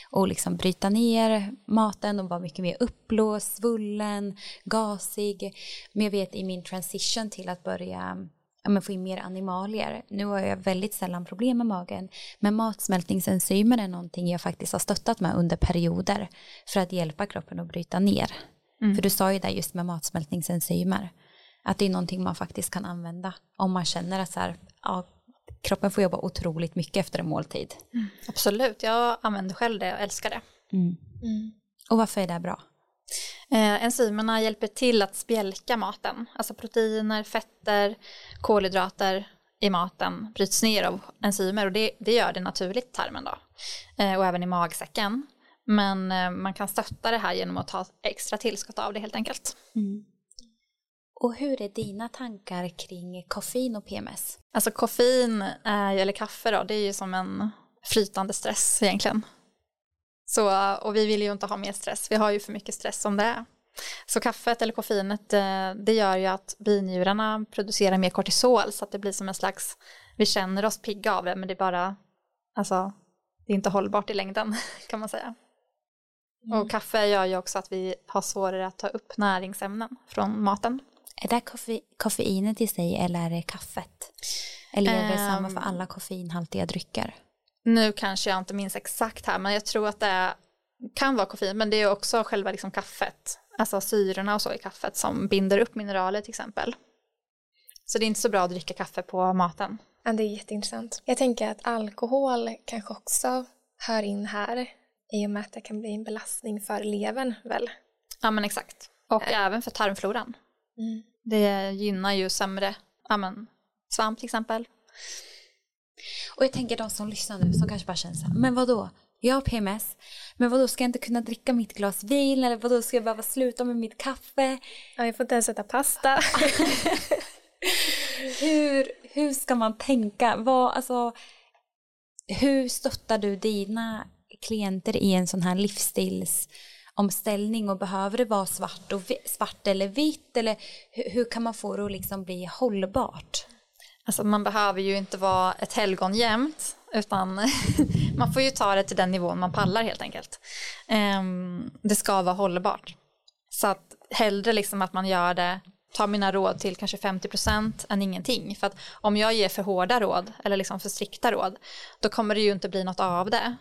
Och liksom bryta ner maten och var mycket mer uppblåst, svullen, gasig. Men jag vet i min transition till att börja ja, men få in mer animalier. Nu har jag väldigt sällan problem med magen. Men matsmältningsenzymer är någonting jag faktiskt har stöttat med under perioder för att hjälpa kroppen att bryta ner. Mm. För du sa ju det just med matsmältningsenzymer att det är någonting man faktiskt kan använda om man känner att så här, ja, kroppen får jobba otroligt mycket efter en måltid. Mm. Absolut, jag använder själv det och älskar det. Mm. Mm. Och varför är det bra? Eh, enzymerna hjälper till att spjälka maten, alltså proteiner, fetter, kolhydrater i maten bryts ner av enzymer och det, det gör det naturligt i tarmen då. Eh, och även i magsäcken. Men eh, man kan stötta det här genom att ta extra tillskott av det helt enkelt. Mm. Och hur är dina tankar kring koffein och PMS? Alltså koffein, eller kaffe då, det är ju som en flytande stress egentligen. Så, och vi vill ju inte ha mer stress, vi har ju för mycket stress som det är. Så kaffet eller koffeinet eh, det gör ju att binjurarna producerar mer kortisol så att det blir som en slags, vi känner oss pigga av det men det är bara, alltså det är inte hållbart i längden kan man säga. Mm. Och kaffe gör ju också att vi har svårare att ta upp näringsämnen från maten. Är det koffe, koffeinet i sig eller är det kaffet? Eller är det um, samma för alla koffeinhaltiga drycker? Nu kanske jag inte minns exakt här men jag tror att det är, kan vara koffein men det är också själva liksom kaffet, alltså syrorna och så i kaffet som binder upp mineraler till exempel. Så det är inte så bra att dricka kaffe på maten. Ja, det är jätteintressant. Jag tänker att alkohol kanske också hör in här i och med att det kan bli en belastning för levern väl? Ja men exakt. Och äh. även för tarmfloran. Mm. Det gynnar ju sämre, ja men svamp till exempel. Och jag tänker de som lyssnar nu som kanske bara känner så här, men vadå? Jag har PMS, men vadå ska jag inte kunna dricka mitt glas vin eller vadå ska jag behöva sluta med mitt kaffe? Ja, jag får inte ens äta pasta. hur, hur ska man tänka? Vad, alltså, hur stöttar du dina klienter i en sån här livsstils omställning och behöver det vara svart, och svart eller vitt eller hur, hur kan man få det att liksom bli hållbart? Alltså man behöver ju inte vara ett helgon jämt utan man får ju ta det till den nivån man pallar helt enkelt. Um, det ska vara hållbart. Så att hellre liksom att man gör det, tar mina råd till kanske 50% än ingenting. För att om jag ger för hårda råd eller liksom för strikta råd då kommer det ju inte bli något av det.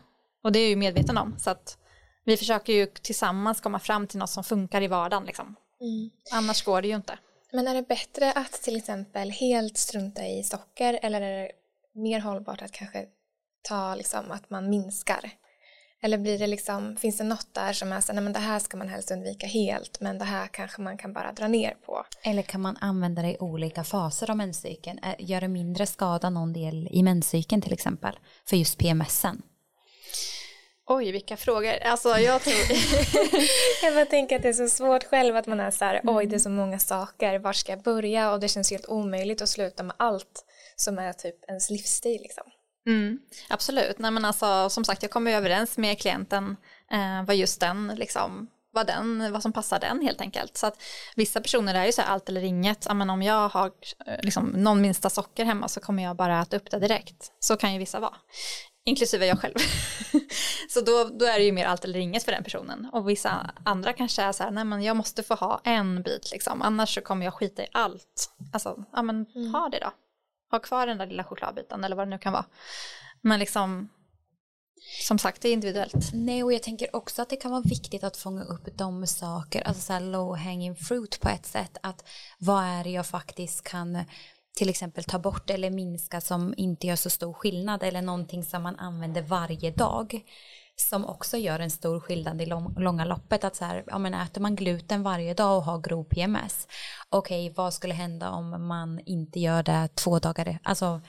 Och det är jag ju medveten om. Så att vi försöker ju tillsammans komma fram till något som funkar i vardagen liksom. Mm. Annars går det ju inte. Men är det bättre att till exempel helt strunta i socker eller är det mer hållbart att kanske ta liksom att man minskar Eller blir det liksom, finns det något där som är så nej men det här ska man helst undvika helt men det här kanske man kan bara dra ner på. Eller kan man använda det i olika faser av menscykeln? Gör det mindre skada någon del i menscykeln till exempel? För just PMSen? Oj, vilka frågor. Alltså jag tror... jag bara tänker att det är så svårt själv att man är så här, oj det är så många saker, var ska jag börja? Och det känns helt omöjligt att sluta med allt som är typ ens livsstil liksom. Mm, absolut, nej men alltså som sagt jag kommer överens med klienten eh, vad just den liksom vad, den, vad som passar den helt enkelt. Så att vissa personer är ju så här allt eller inget, ja, men om jag har eh, liksom, någon minsta socker hemma så kommer jag bara äta upp det direkt. Så kan ju vissa vara, inklusive jag själv. så då, då är det ju mer allt eller inget för den personen. Och vissa andra kanske är så här, nej men jag måste få ha en bit liksom, annars så kommer jag skita i allt. Alltså, ja men mm. ha det då ha kvar den där lilla chokladbiten eller vad det nu kan vara. Men liksom, som sagt, det är individuellt. Nej, och jag tänker också att det kan vara viktigt att fånga upp de saker, alltså så här low hanging fruit på ett sätt, att vad är det jag faktiskt kan till exempel ta bort eller minska som inte gör så stor skillnad eller någonting som man använder varje dag som också gör en stor skillnad i lång, långa loppet. Att så här, ja, men äter man gluten varje dag och har grov PMS, okej okay, vad skulle hända om man inte gör det två dagar, alltså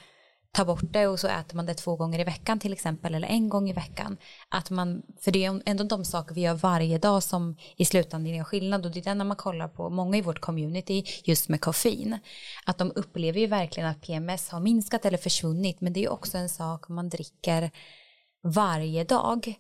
tar bort det och så äter man det två gånger i veckan till exempel eller en gång i veckan. Att man, för det är ändå de saker vi gör varje dag som i slutändan gör skillnad och det är det när man kollar på många i vårt community just med koffein. Att de upplever ju verkligen att PMS har minskat eller försvunnit men det är också en sak man dricker varje dag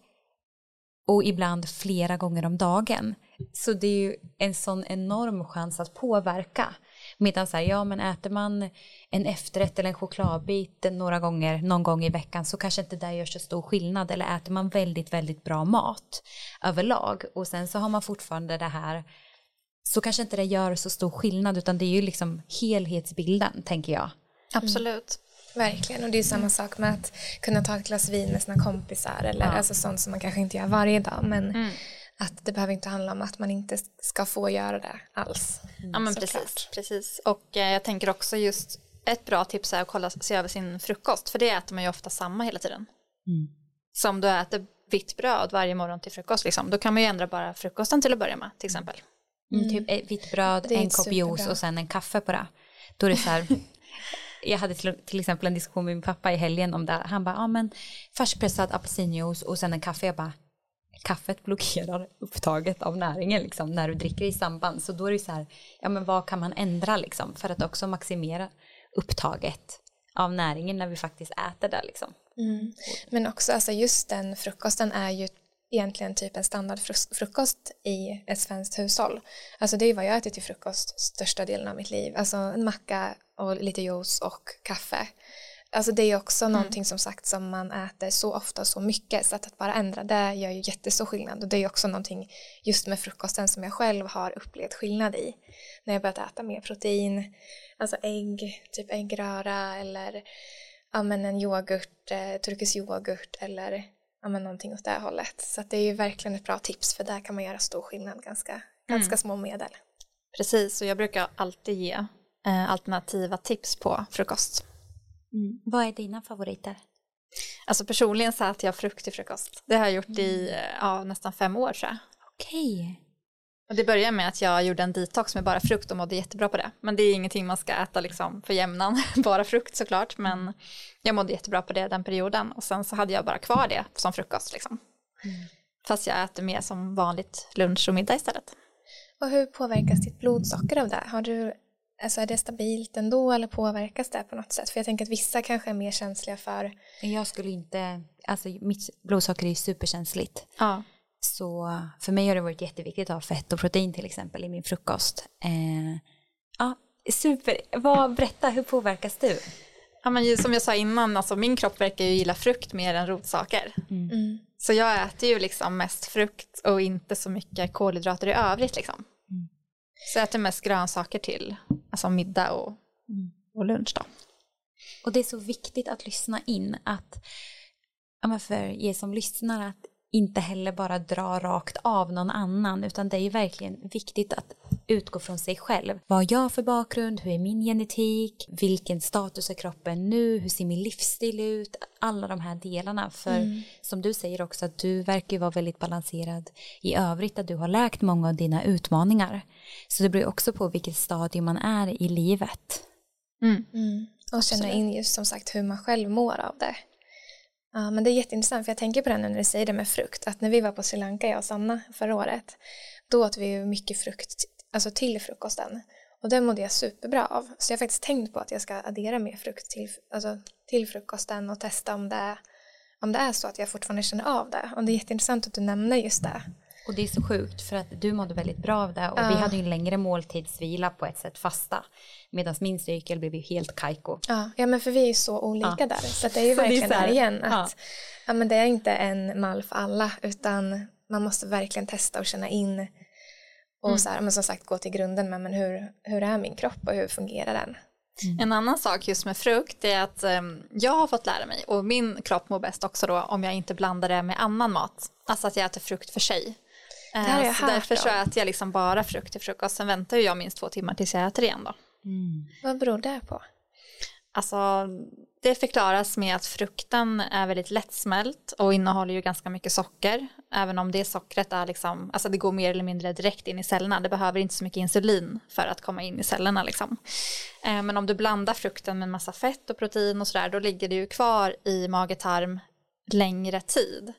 och ibland flera gånger om dagen. Så det är ju en sån enorm chans att påverka. Medan så här, ja men äter man en efterrätt eller en chokladbit några gånger, någon gång i veckan så kanske inte det gör så stor skillnad. Eller äter man väldigt, väldigt bra mat överlag och sen så har man fortfarande det här så kanske inte det gör så stor skillnad utan det är ju liksom helhetsbilden tänker jag. Absolut. Verkligen, och det är samma sak med att kunna ta ett glas vin med sina kompisar eller ja. alltså sånt som man kanske inte gör varje dag men mm. Att det behöver inte handla om att man inte ska få göra det alls. Ja men precis, precis. Och eh, jag tänker också just ett bra tips är att kolla, se över sin frukost för det äter man ju ofta samma hela tiden. Mm. Så om du äter vitt bröd varje morgon till frukost liksom, då kan man ju ändra bara frukosten till att börja med till exempel. Mm. Typ vitt bröd, en kopp juice och sen en kaffe på det. Då är det så här jag hade till, till, exempel en diskussion med min pappa i helgen om det. Han bara, ja men färskpressad apelsinjuice och sen en kaffe. Jag bara, kaffet blockerar upptaget av näringen liksom när du dricker i samband. Så då är det så här, ja men vad kan man ändra liksom för att också maximera upptaget av näringen när vi faktiskt äter det liksom. Mm. Men också alltså just den frukosten är ju egentligen typ en standardfrukost i ett svenskt hushåll. Alltså det är vad jag äter till frukost största delen av mitt liv. Alltså en macka och lite juice och kaffe. Alltså det är också mm. någonting som sagt som man äter så ofta så mycket så att, att bara ändra det gör ju jättestor skillnad och det är också någonting just med frukosten som jag själv har upplevt skillnad i när jag börjat äta mer protein, alltså ägg, typ äggröra eller ja, men en yoghurt, eh, turkisk yoghurt eller ja, men någonting åt det hållet. Så det är ju verkligen ett bra tips för där kan man göra stor skillnad ganska, mm. ganska små medel. Precis, och jag brukar alltid ge eh, alternativa tips på frukost. Mm. Vad är dina favoriter? Alltså personligen så äter jag frukt till frukost. Det har jag gjort mm. i ja, nästan fem år jag. Okej. Och det började med att jag gjorde en detox med bara frukt och mådde jättebra på det. Men det är ingenting man ska äta liksom för jämnan, bara frukt såklart. Men jag mådde jättebra på det den perioden och sen så hade jag bara kvar det som frukost liksom. Mm. Fast jag äter mer som vanligt lunch och middag istället. Och hur påverkas ditt blodsocker av det? Har du, alltså är det stabilt ändå eller påverkas det på något sätt? För jag tänker att vissa kanske är mer känsliga för... Jag skulle inte, alltså mitt blodsocker är superkänsligt. Ja. Så för mig har det varit jätteviktigt att ha fett och protein till exempel i min frukost. Eh, ja, super. Vad, berätta, hur påverkas du? Ja, men som jag sa innan, alltså min kropp verkar ju gilla frukt mer än rotsaker. Mm. Mm. Så jag äter ju liksom mest frukt och inte så mycket kolhydrater i övrigt. Liksom. Mm. Så jag äter mest grönsaker till alltså middag och, och lunch. Då. Och det är så viktigt att lyssna in att ja, för er som lyssnar att inte heller bara dra rakt av någon annan utan det är ju verkligen viktigt att utgå från sig själv. Vad har jag för bakgrund? Hur är min genetik? Vilken status är kroppen nu? Hur ser min livsstil ut? Alla de här delarna. För mm. som du säger också att du verkar ju vara väldigt balanserad i övrigt. Att du har läkt många av dina utmaningar. Så det beror också på vilket stadie man är i livet. Mm. Mm. Och känna in just som sagt hur man själv mår av det. Ja, men det är jätteintressant för jag tänker på det nu när du säger det med frukt. Att när vi var på Sri Lanka, jag och Sanna, förra året, då åt vi ju mycket frukt alltså till frukosten. Och det mådde jag superbra av. Så jag har faktiskt tänkt på att jag ska addera mer frukt till, alltså, till frukosten och testa om det, om det är så att jag fortfarande känner av det. Och det är jätteintressant att du nämner just det. Och det är så sjukt för att du mådde väldigt bra av det och uh. vi hade ju en längre måltidsvila på ett sätt fasta. Medan min cykel blev ju helt kajko. Ja, ja men för vi är så olika ja. där. Så det är ju verkligen där igen att ja. ja. men det är inte en mall för alla utan man måste verkligen testa och känna in och mm. så här, men som sagt gå till grunden med men hur, hur är min kropp och hur fungerar den? Mm. En annan sak just med frukt är att um, jag har fått lära mig och min kropp mår bäst också då om jag inte blandar det med annan mat. Alltså att jag äter frukt för sig. Det har jag så hört därför så äter jag liksom bara frukt till frukost. Sen väntar jag minst två timmar tills jag äter igen då. Mm. Vad beror det på? Alltså det förklaras med att frukten är väldigt lättsmält och innehåller ju ganska mycket socker. Även om det sockret är liksom, alltså det går mer eller mindre direkt in i cellerna. Det behöver inte så mycket insulin för att komma in i cellerna liksom. Eh, men om du blandar frukten med en massa fett och protein och sådär, då ligger det ju kvar i mage-tarm längre tid.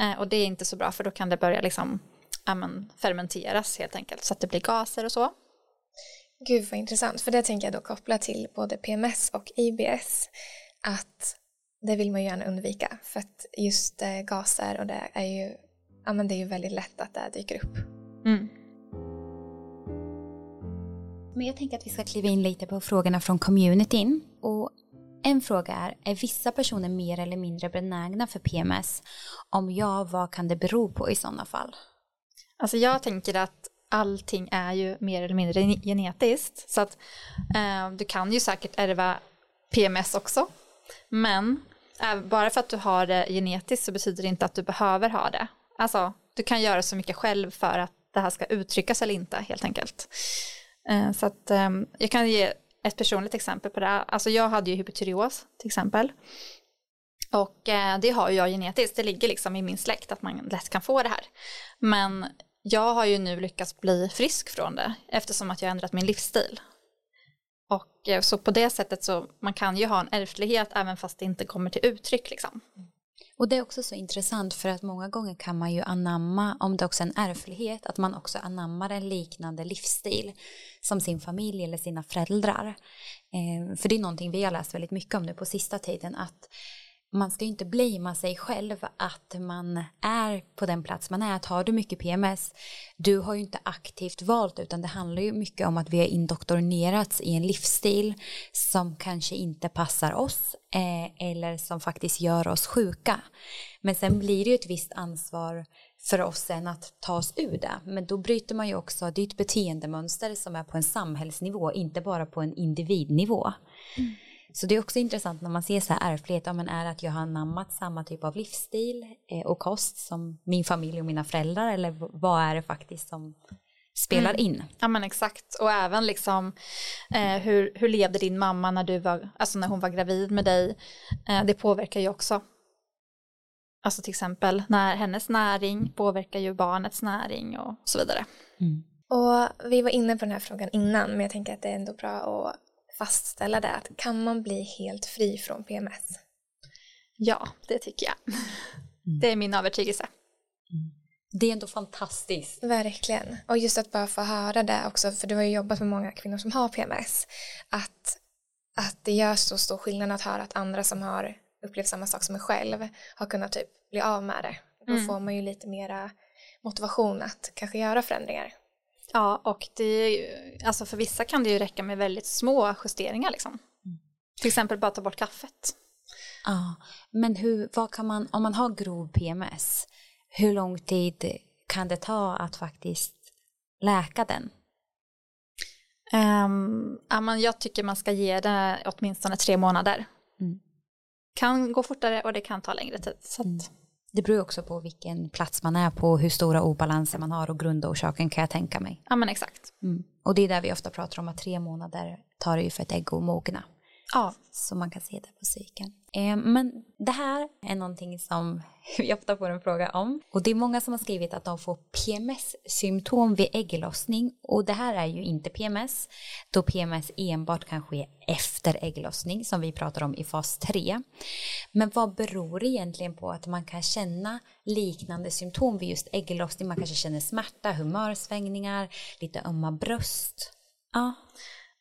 Eh, och det är inte så bra för då kan det börja liksom, ja, men, fermenteras helt enkelt så att det blir gaser och så. Gud vad intressant, för det tänker jag då koppla till både PMS och IBS. Att det vill man ju gärna undvika för att just eh, gaser och det är ju, ja men det är ju väldigt lätt att det dyker upp. Mm. Men jag tänker att vi ska kliva in lite på frågorna från communityn. Och en fråga är, är vissa personer mer eller mindre benägna för PMS? Om ja, vad kan det bero på i sådana fall? Alltså jag tänker att allting är ju mer eller mindre genetiskt. Så att eh, du kan ju säkert ärva PMS också. Men eh, bara för att du har det genetiskt så betyder det inte att du behöver ha det. Alltså, du kan göra så mycket själv för att det här ska uttryckas eller inte helt enkelt. Eh, så att eh, jag kan ge ett personligt exempel på det. Alltså jag hade ju hypotyreos till exempel. Och eh, det har jag genetiskt, det ligger liksom i min släkt att man lätt kan få det här. Men jag har ju nu lyckats bli frisk från det eftersom att jag ändrat min livsstil. Och eh, så på det sättet så man kan ju ha en ärftlighet även fast det inte kommer till uttryck liksom. Och det är också så intressant för att många gånger kan man ju anamma, om det också är en ärftlighet, att man också anammar en liknande livsstil som sin familj eller sina föräldrar. Eh, för det är någonting vi har läst väldigt mycket om nu på sista tiden, att man ska ju inte blamea sig själv att man är på den plats man är. Att har du mycket PMS, du har ju inte aktivt valt utan det handlar ju mycket om att vi har indoktrinerats i en livsstil som kanske inte passar oss eh, eller som faktiskt gör oss sjuka. Men sen blir det ju ett visst ansvar för oss sen att ta oss ur det. Men då bryter man ju också, det är ett beteendemönster som är på en samhällsnivå, inte bara på en individnivå. Mm. Så det är också intressant när man ser så här ärftlighet, om man är att jag har anammat samma typ av livsstil eh, och kost som min familj och mina föräldrar eller vad är det faktiskt som spelar mm. in? Ja men exakt och även liksom eh, hur, hur levde din mamma när du var, alltså när hon var gravid med dig, eh, det påverkar ju också. Alltså till exempel när hennes näring påverkar ju barnets näring och så vidare. Mm. Och vi var inne på den här frågan innan men jag tänker att det är ändå bra att fastställa det. Att kan man bli helt fri från PMS? Ja, det tycker jag. Mm. Det är min övertygelse. Mm. Det är ändå fantastiskt. Verkligen. Och just att bara få höra det också, för du har ju jobbat med många kvinnor som har PMS, att, att det gör så stor skillnad att höra att andra som har upplevt samma sak som mig själv har kunnat typ bli av med det. Då mm. får man ju lite mera motivation att kanske göra förändringar. Ja, och det ju, alltså för vissa kan det ju räcka med väldigt små justeringar liksom. Mm. Till exempel bara ta bort kaffet. Ja, men hur, vad kan man, om man har grov PMS, hur lång tid kan det ta att faktiskt läka den? Um, ja, men jag tycker man ska ge det åtminstone tre månader. Mm. Kan gå fortare och det kan ta längre tid. Så mm. Det beror också på vilken plats man är på, hur stora obalanser man har och grundorsaken kan jag tänka mig. Ja men exakt. Mm. Och det är där vi ofta pratar om att tre månader tar det ju för ett ägg att mogna. Ja. Så man kan se det på cykeln. Eh, men det här är någonting som vi ofta får en fråga om. Och det är många som har skrivit att de får PMS-symptom vid ägglossning. Och det här är ju inte PMS, då PMS enbart kan ske efter ägglossning, som vi pratar om i fas 3. Men vad beror det egentligen på att man kan känna liknande symptom vid just ägglossning? Man kanske känner smärta, humörsvängningar, lite ömma bröst. Ja.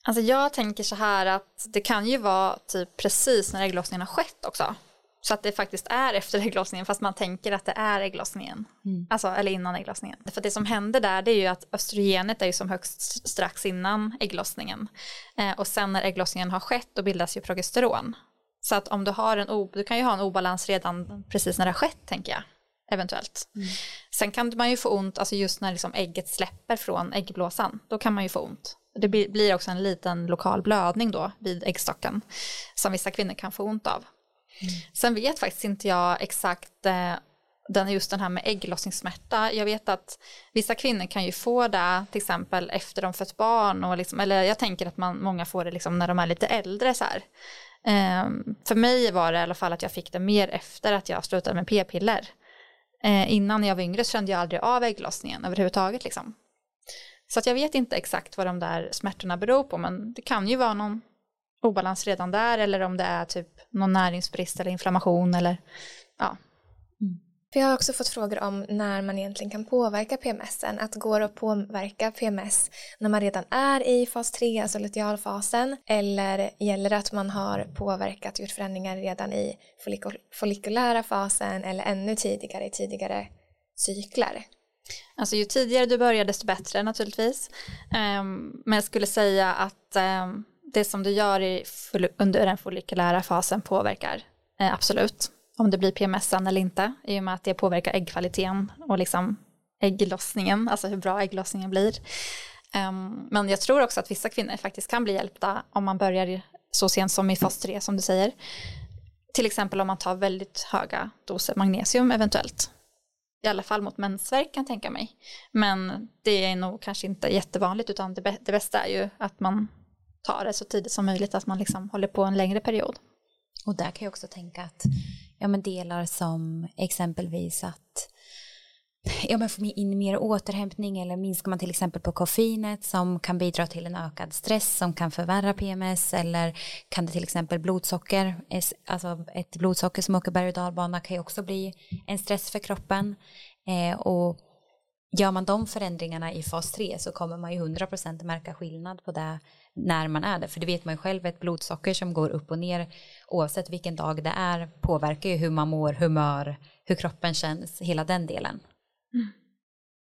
Alltså jag tänker så här att det kan ju vara typ precis när ägglossningen har skett också. Så att det faktiskt är efter ägglossningen fast man tänker att det är ägglossningen. Mm. Alltså, eller innan ägglossningen. För det som händer där det är ju att östrogenet är ju som högst strax innan ägglossningen. Eh, och sen när ägglossningen har skett då bildas ju progesteron. Så att om du har en, du kan ju ha en obalans redan precis när det har skett tänker jag. Eventuellt. Mm. Sen kan man ju få ont, alltså just när liksom ägget släpper från äggblåsan, då kan man ju få ont. Det blir också en liten lokal blödning då vid äggstocken som vissa kvinnor kan få ont av. Mm. Sen vet faktiskt inte jag exakt eh, den, just den här med ägglossningssmärta. Jag vet att vissa kvinnor kan ju få det till exempel efter de fött barn och liksom, eller jag tänker att man, många får det liksom när de är lite äldre så här. Um, för mig var det i alla fall att jag fick det mer efter att jag slutade med p-piller. Uh, innan jag var yngre så kände jag aldrig av ägglossningen överhuvudtaget liksom. Så att jag vet inte exakt vad de där smärtorna beror på men det kan ju vara någon obalans redan där eller om det är typ någon näringsbrist eller inflammation eller ja. Mm. jag har också fått frågor om när man egentligen kan påverka PMSen. Att går det att påverka PMS när man redan är i fas 3, alltså lutealfasen, eller gäller det att man har påverkat, gjort förändringar redan i follikulära fasen eller ännu tidigare i tidigare cykler? Alltså ju tidigare du börjar desto bättre naturligtvis. Um, men jag skulle säga att um, det som du gör i, under den follikulära fasen påverkar eh, absolut om det blir PMS eller inte i och med att det påverkar äggkvaliteten och liksom ägglossningen, alltså hur bra ägglossningen blir. Um, men jag tror också att vissa kvinnor faktiskt kan bli hjälpta om man börjar så sent som i fas 3 som du säger. Till exempel om man tar väldigt höga doser magnesium eventuellt i alla fall mot mensvärk kan jag tänka mig. Men det är nog kanske inte jättevanligt utan det, det bästa är ju att man tar det så tidigt som möjligt, att man liksom håller på en längre period. Och där kan jag också tänka att ja, men delar som exempelvis att ja, men få in mer återhämtning eller minskar man till exempel på koffeinet som kan bidra till en ökad stress som kan förvärra PMS eller kan det till exempel blodsocker, alltså ett blodsocker som åker berg och dalbana kan ju också bli en stress för kroppen eh, och gör man de förändringarna i fas 3 så kommer man ju 100% märka skillnad på det när man är det för det vet man ju själv ett blodsocker som går upp och ner oavsett vilken dag det är påverkar ju hur man mår, humör, hur kroppen känns, hela den delen. Mm.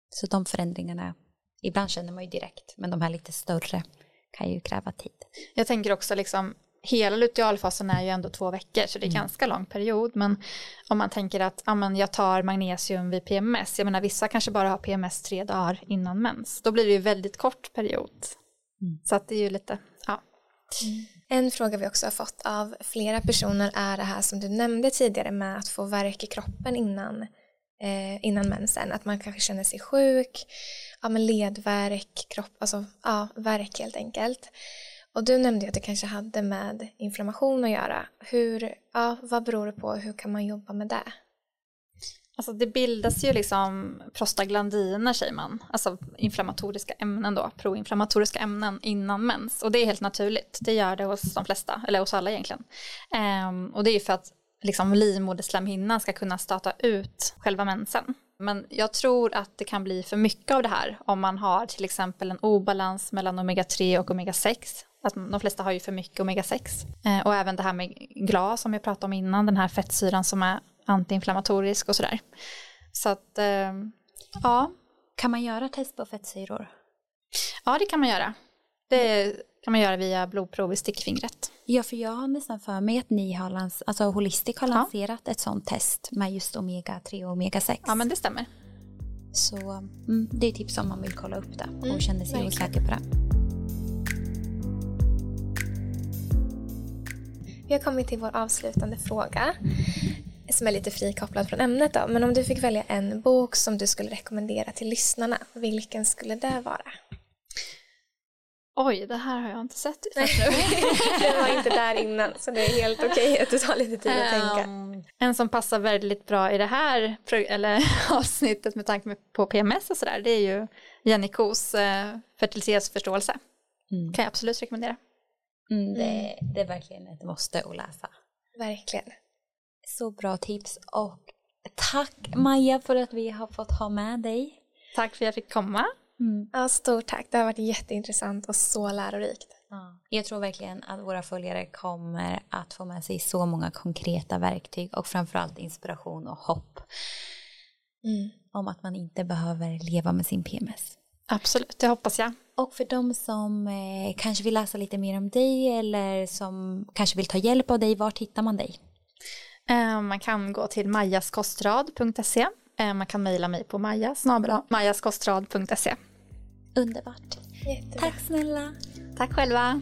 Så de förändringarna, ibland känner man ju direkt, men de här lite större kan ju kräva tid. Jag tänker också liksom, hela lutealfasen är ju ändå två veckor, så det är mm. ganska lång period, men om man tänker att ja, men jag tar magnesium vid PMS, jag menar vissa kanske bara har PMS tre dagar innan mens, då blir det ju väldigt kort period. Mm. Så att det är ju lite, ja. Mm. En fråga vi också har fått av flera personer är det här som du nämnde tidigare med att få värk i kroppen innan eh, innan mensen. Att man kanske känner sig sjuk, ja, men ledvärk, kropp, alltså ja, värk helt enkelt. Och du nämnde att det kanske hade med inflammation att göra. Hur, ja, vad beror det på? Hur kan man jobba med det? Alltså det bildas ju liksom prostaglandiner säger man, alltså inflammatoriska ämnen då, proinflammatoriska ämnen innan mens. Och det är helt naturligt, det gör det hos de flesta, eller hos alla egentligen. Um, och det är ju för att liksom livmoderslemhinnan ska kunna starta ut själva mensen. Men jag tror att det kan bli för mycket av det här om man har till exempel en obalans mellan omega-3 och omega-6. Att de flesta har ju för mycket omega-6. Eh, och även det här med glas som jag pratade om innan, den här fettsyran som är antiinflammatorisk och sådär. Så att, eh, ja. Kan man göra test på fettsyror? Ja, det kan man göra. Det kan man göra via blodprov i stickfingret. Ja, för jag har nästan för mig att ni har, lans alltså Holistic har lanserat ja. ett sånt test med just omega-3 och omega-6. Ja, men det stämmer. Så mm, det är tips om man vill kolla upp det och mm, känner sig verkligen. osäker på det. Vi har kommit till vår avslutande fråga. som är lite frikopplad från ämnet då. Men om du fick välja en bok som du skulle rekommendera till lyssnarna, vilken skulle det vara? Oj, det här har jag inte sett Den var inte där innan så det är helt okej okay att du tar lite tid att tänka. Um, en som passar väldigt bra i det här eller, avsnittet med tanke på PMS och sådär det är ju Jenny Kos eh, fertilitetsförståelse. Mm. Kan jag absolut rekommendera. Mm, det, det, är verkligen ett måste att läsa. Verkligen. Så bra tips och tack Maja för att vi har fått ha med dig. Tack för att jag fick komma. Mm. Ja, stort tack. Det har varit jätteintressant och så lärorikt. Ja. Jag tror verkligen att våra följare kommer att få med sig så många konkreta verktyg och framförallt inspiration och hopp mm. om att man inte behöver leva med sin PMS. Absolut, det hoppas jag. Och för de som eh, kanske vill läsa lite mer om dig eller som kanske vill ta hjälp av dig, var hittar man dig? Eh, man kan gå till majaskostrad.se. Eh, man kan mejla mig på maja, majaskostrad.se. Underbart. Jättebra. Tack snälla. Tack själva.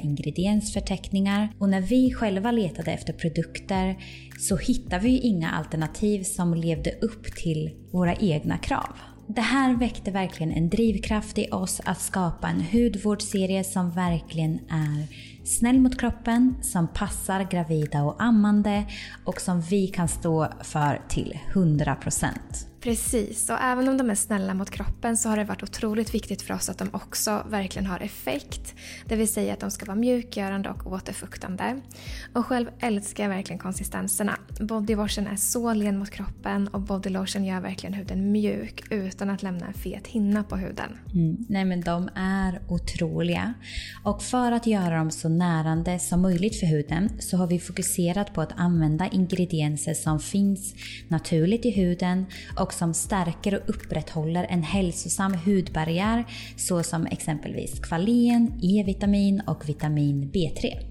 ingrediensförteckningar och när vi själva letade efter produkter så hittade vi inga alternativ som levde upp till våra egna krav. Det här väckte verkligen en drivkraft i oss att skapa en hudvårdsserie som verkligen är snäll mot kroppen, som passar gravida och ammande och som vi kan stå för till 100%. Precis, och även om de är snälla mot kroppen så har det varit otroligt viktigt för oss att de också verkligen har effekt. Det vill säga att de ska vara mjukgörande och återfuktande. Och själv älskar jag verkligen konsistenserna. Bodywashen är så len mot kroppen och bodylotion gör verkligen huden mjuk utan att lämna en fet hinna på huden. Mm. Nej men de är otroliga. Och för att göra dem så närande som möjligt för huden så har vi fokuserat på att använda ingredienser som finns naturligt i huden och och som stärker och upprätthåller en hälsosam hudbarriär såsom exempelvis kvalen, E-vitamin och vitamin B3.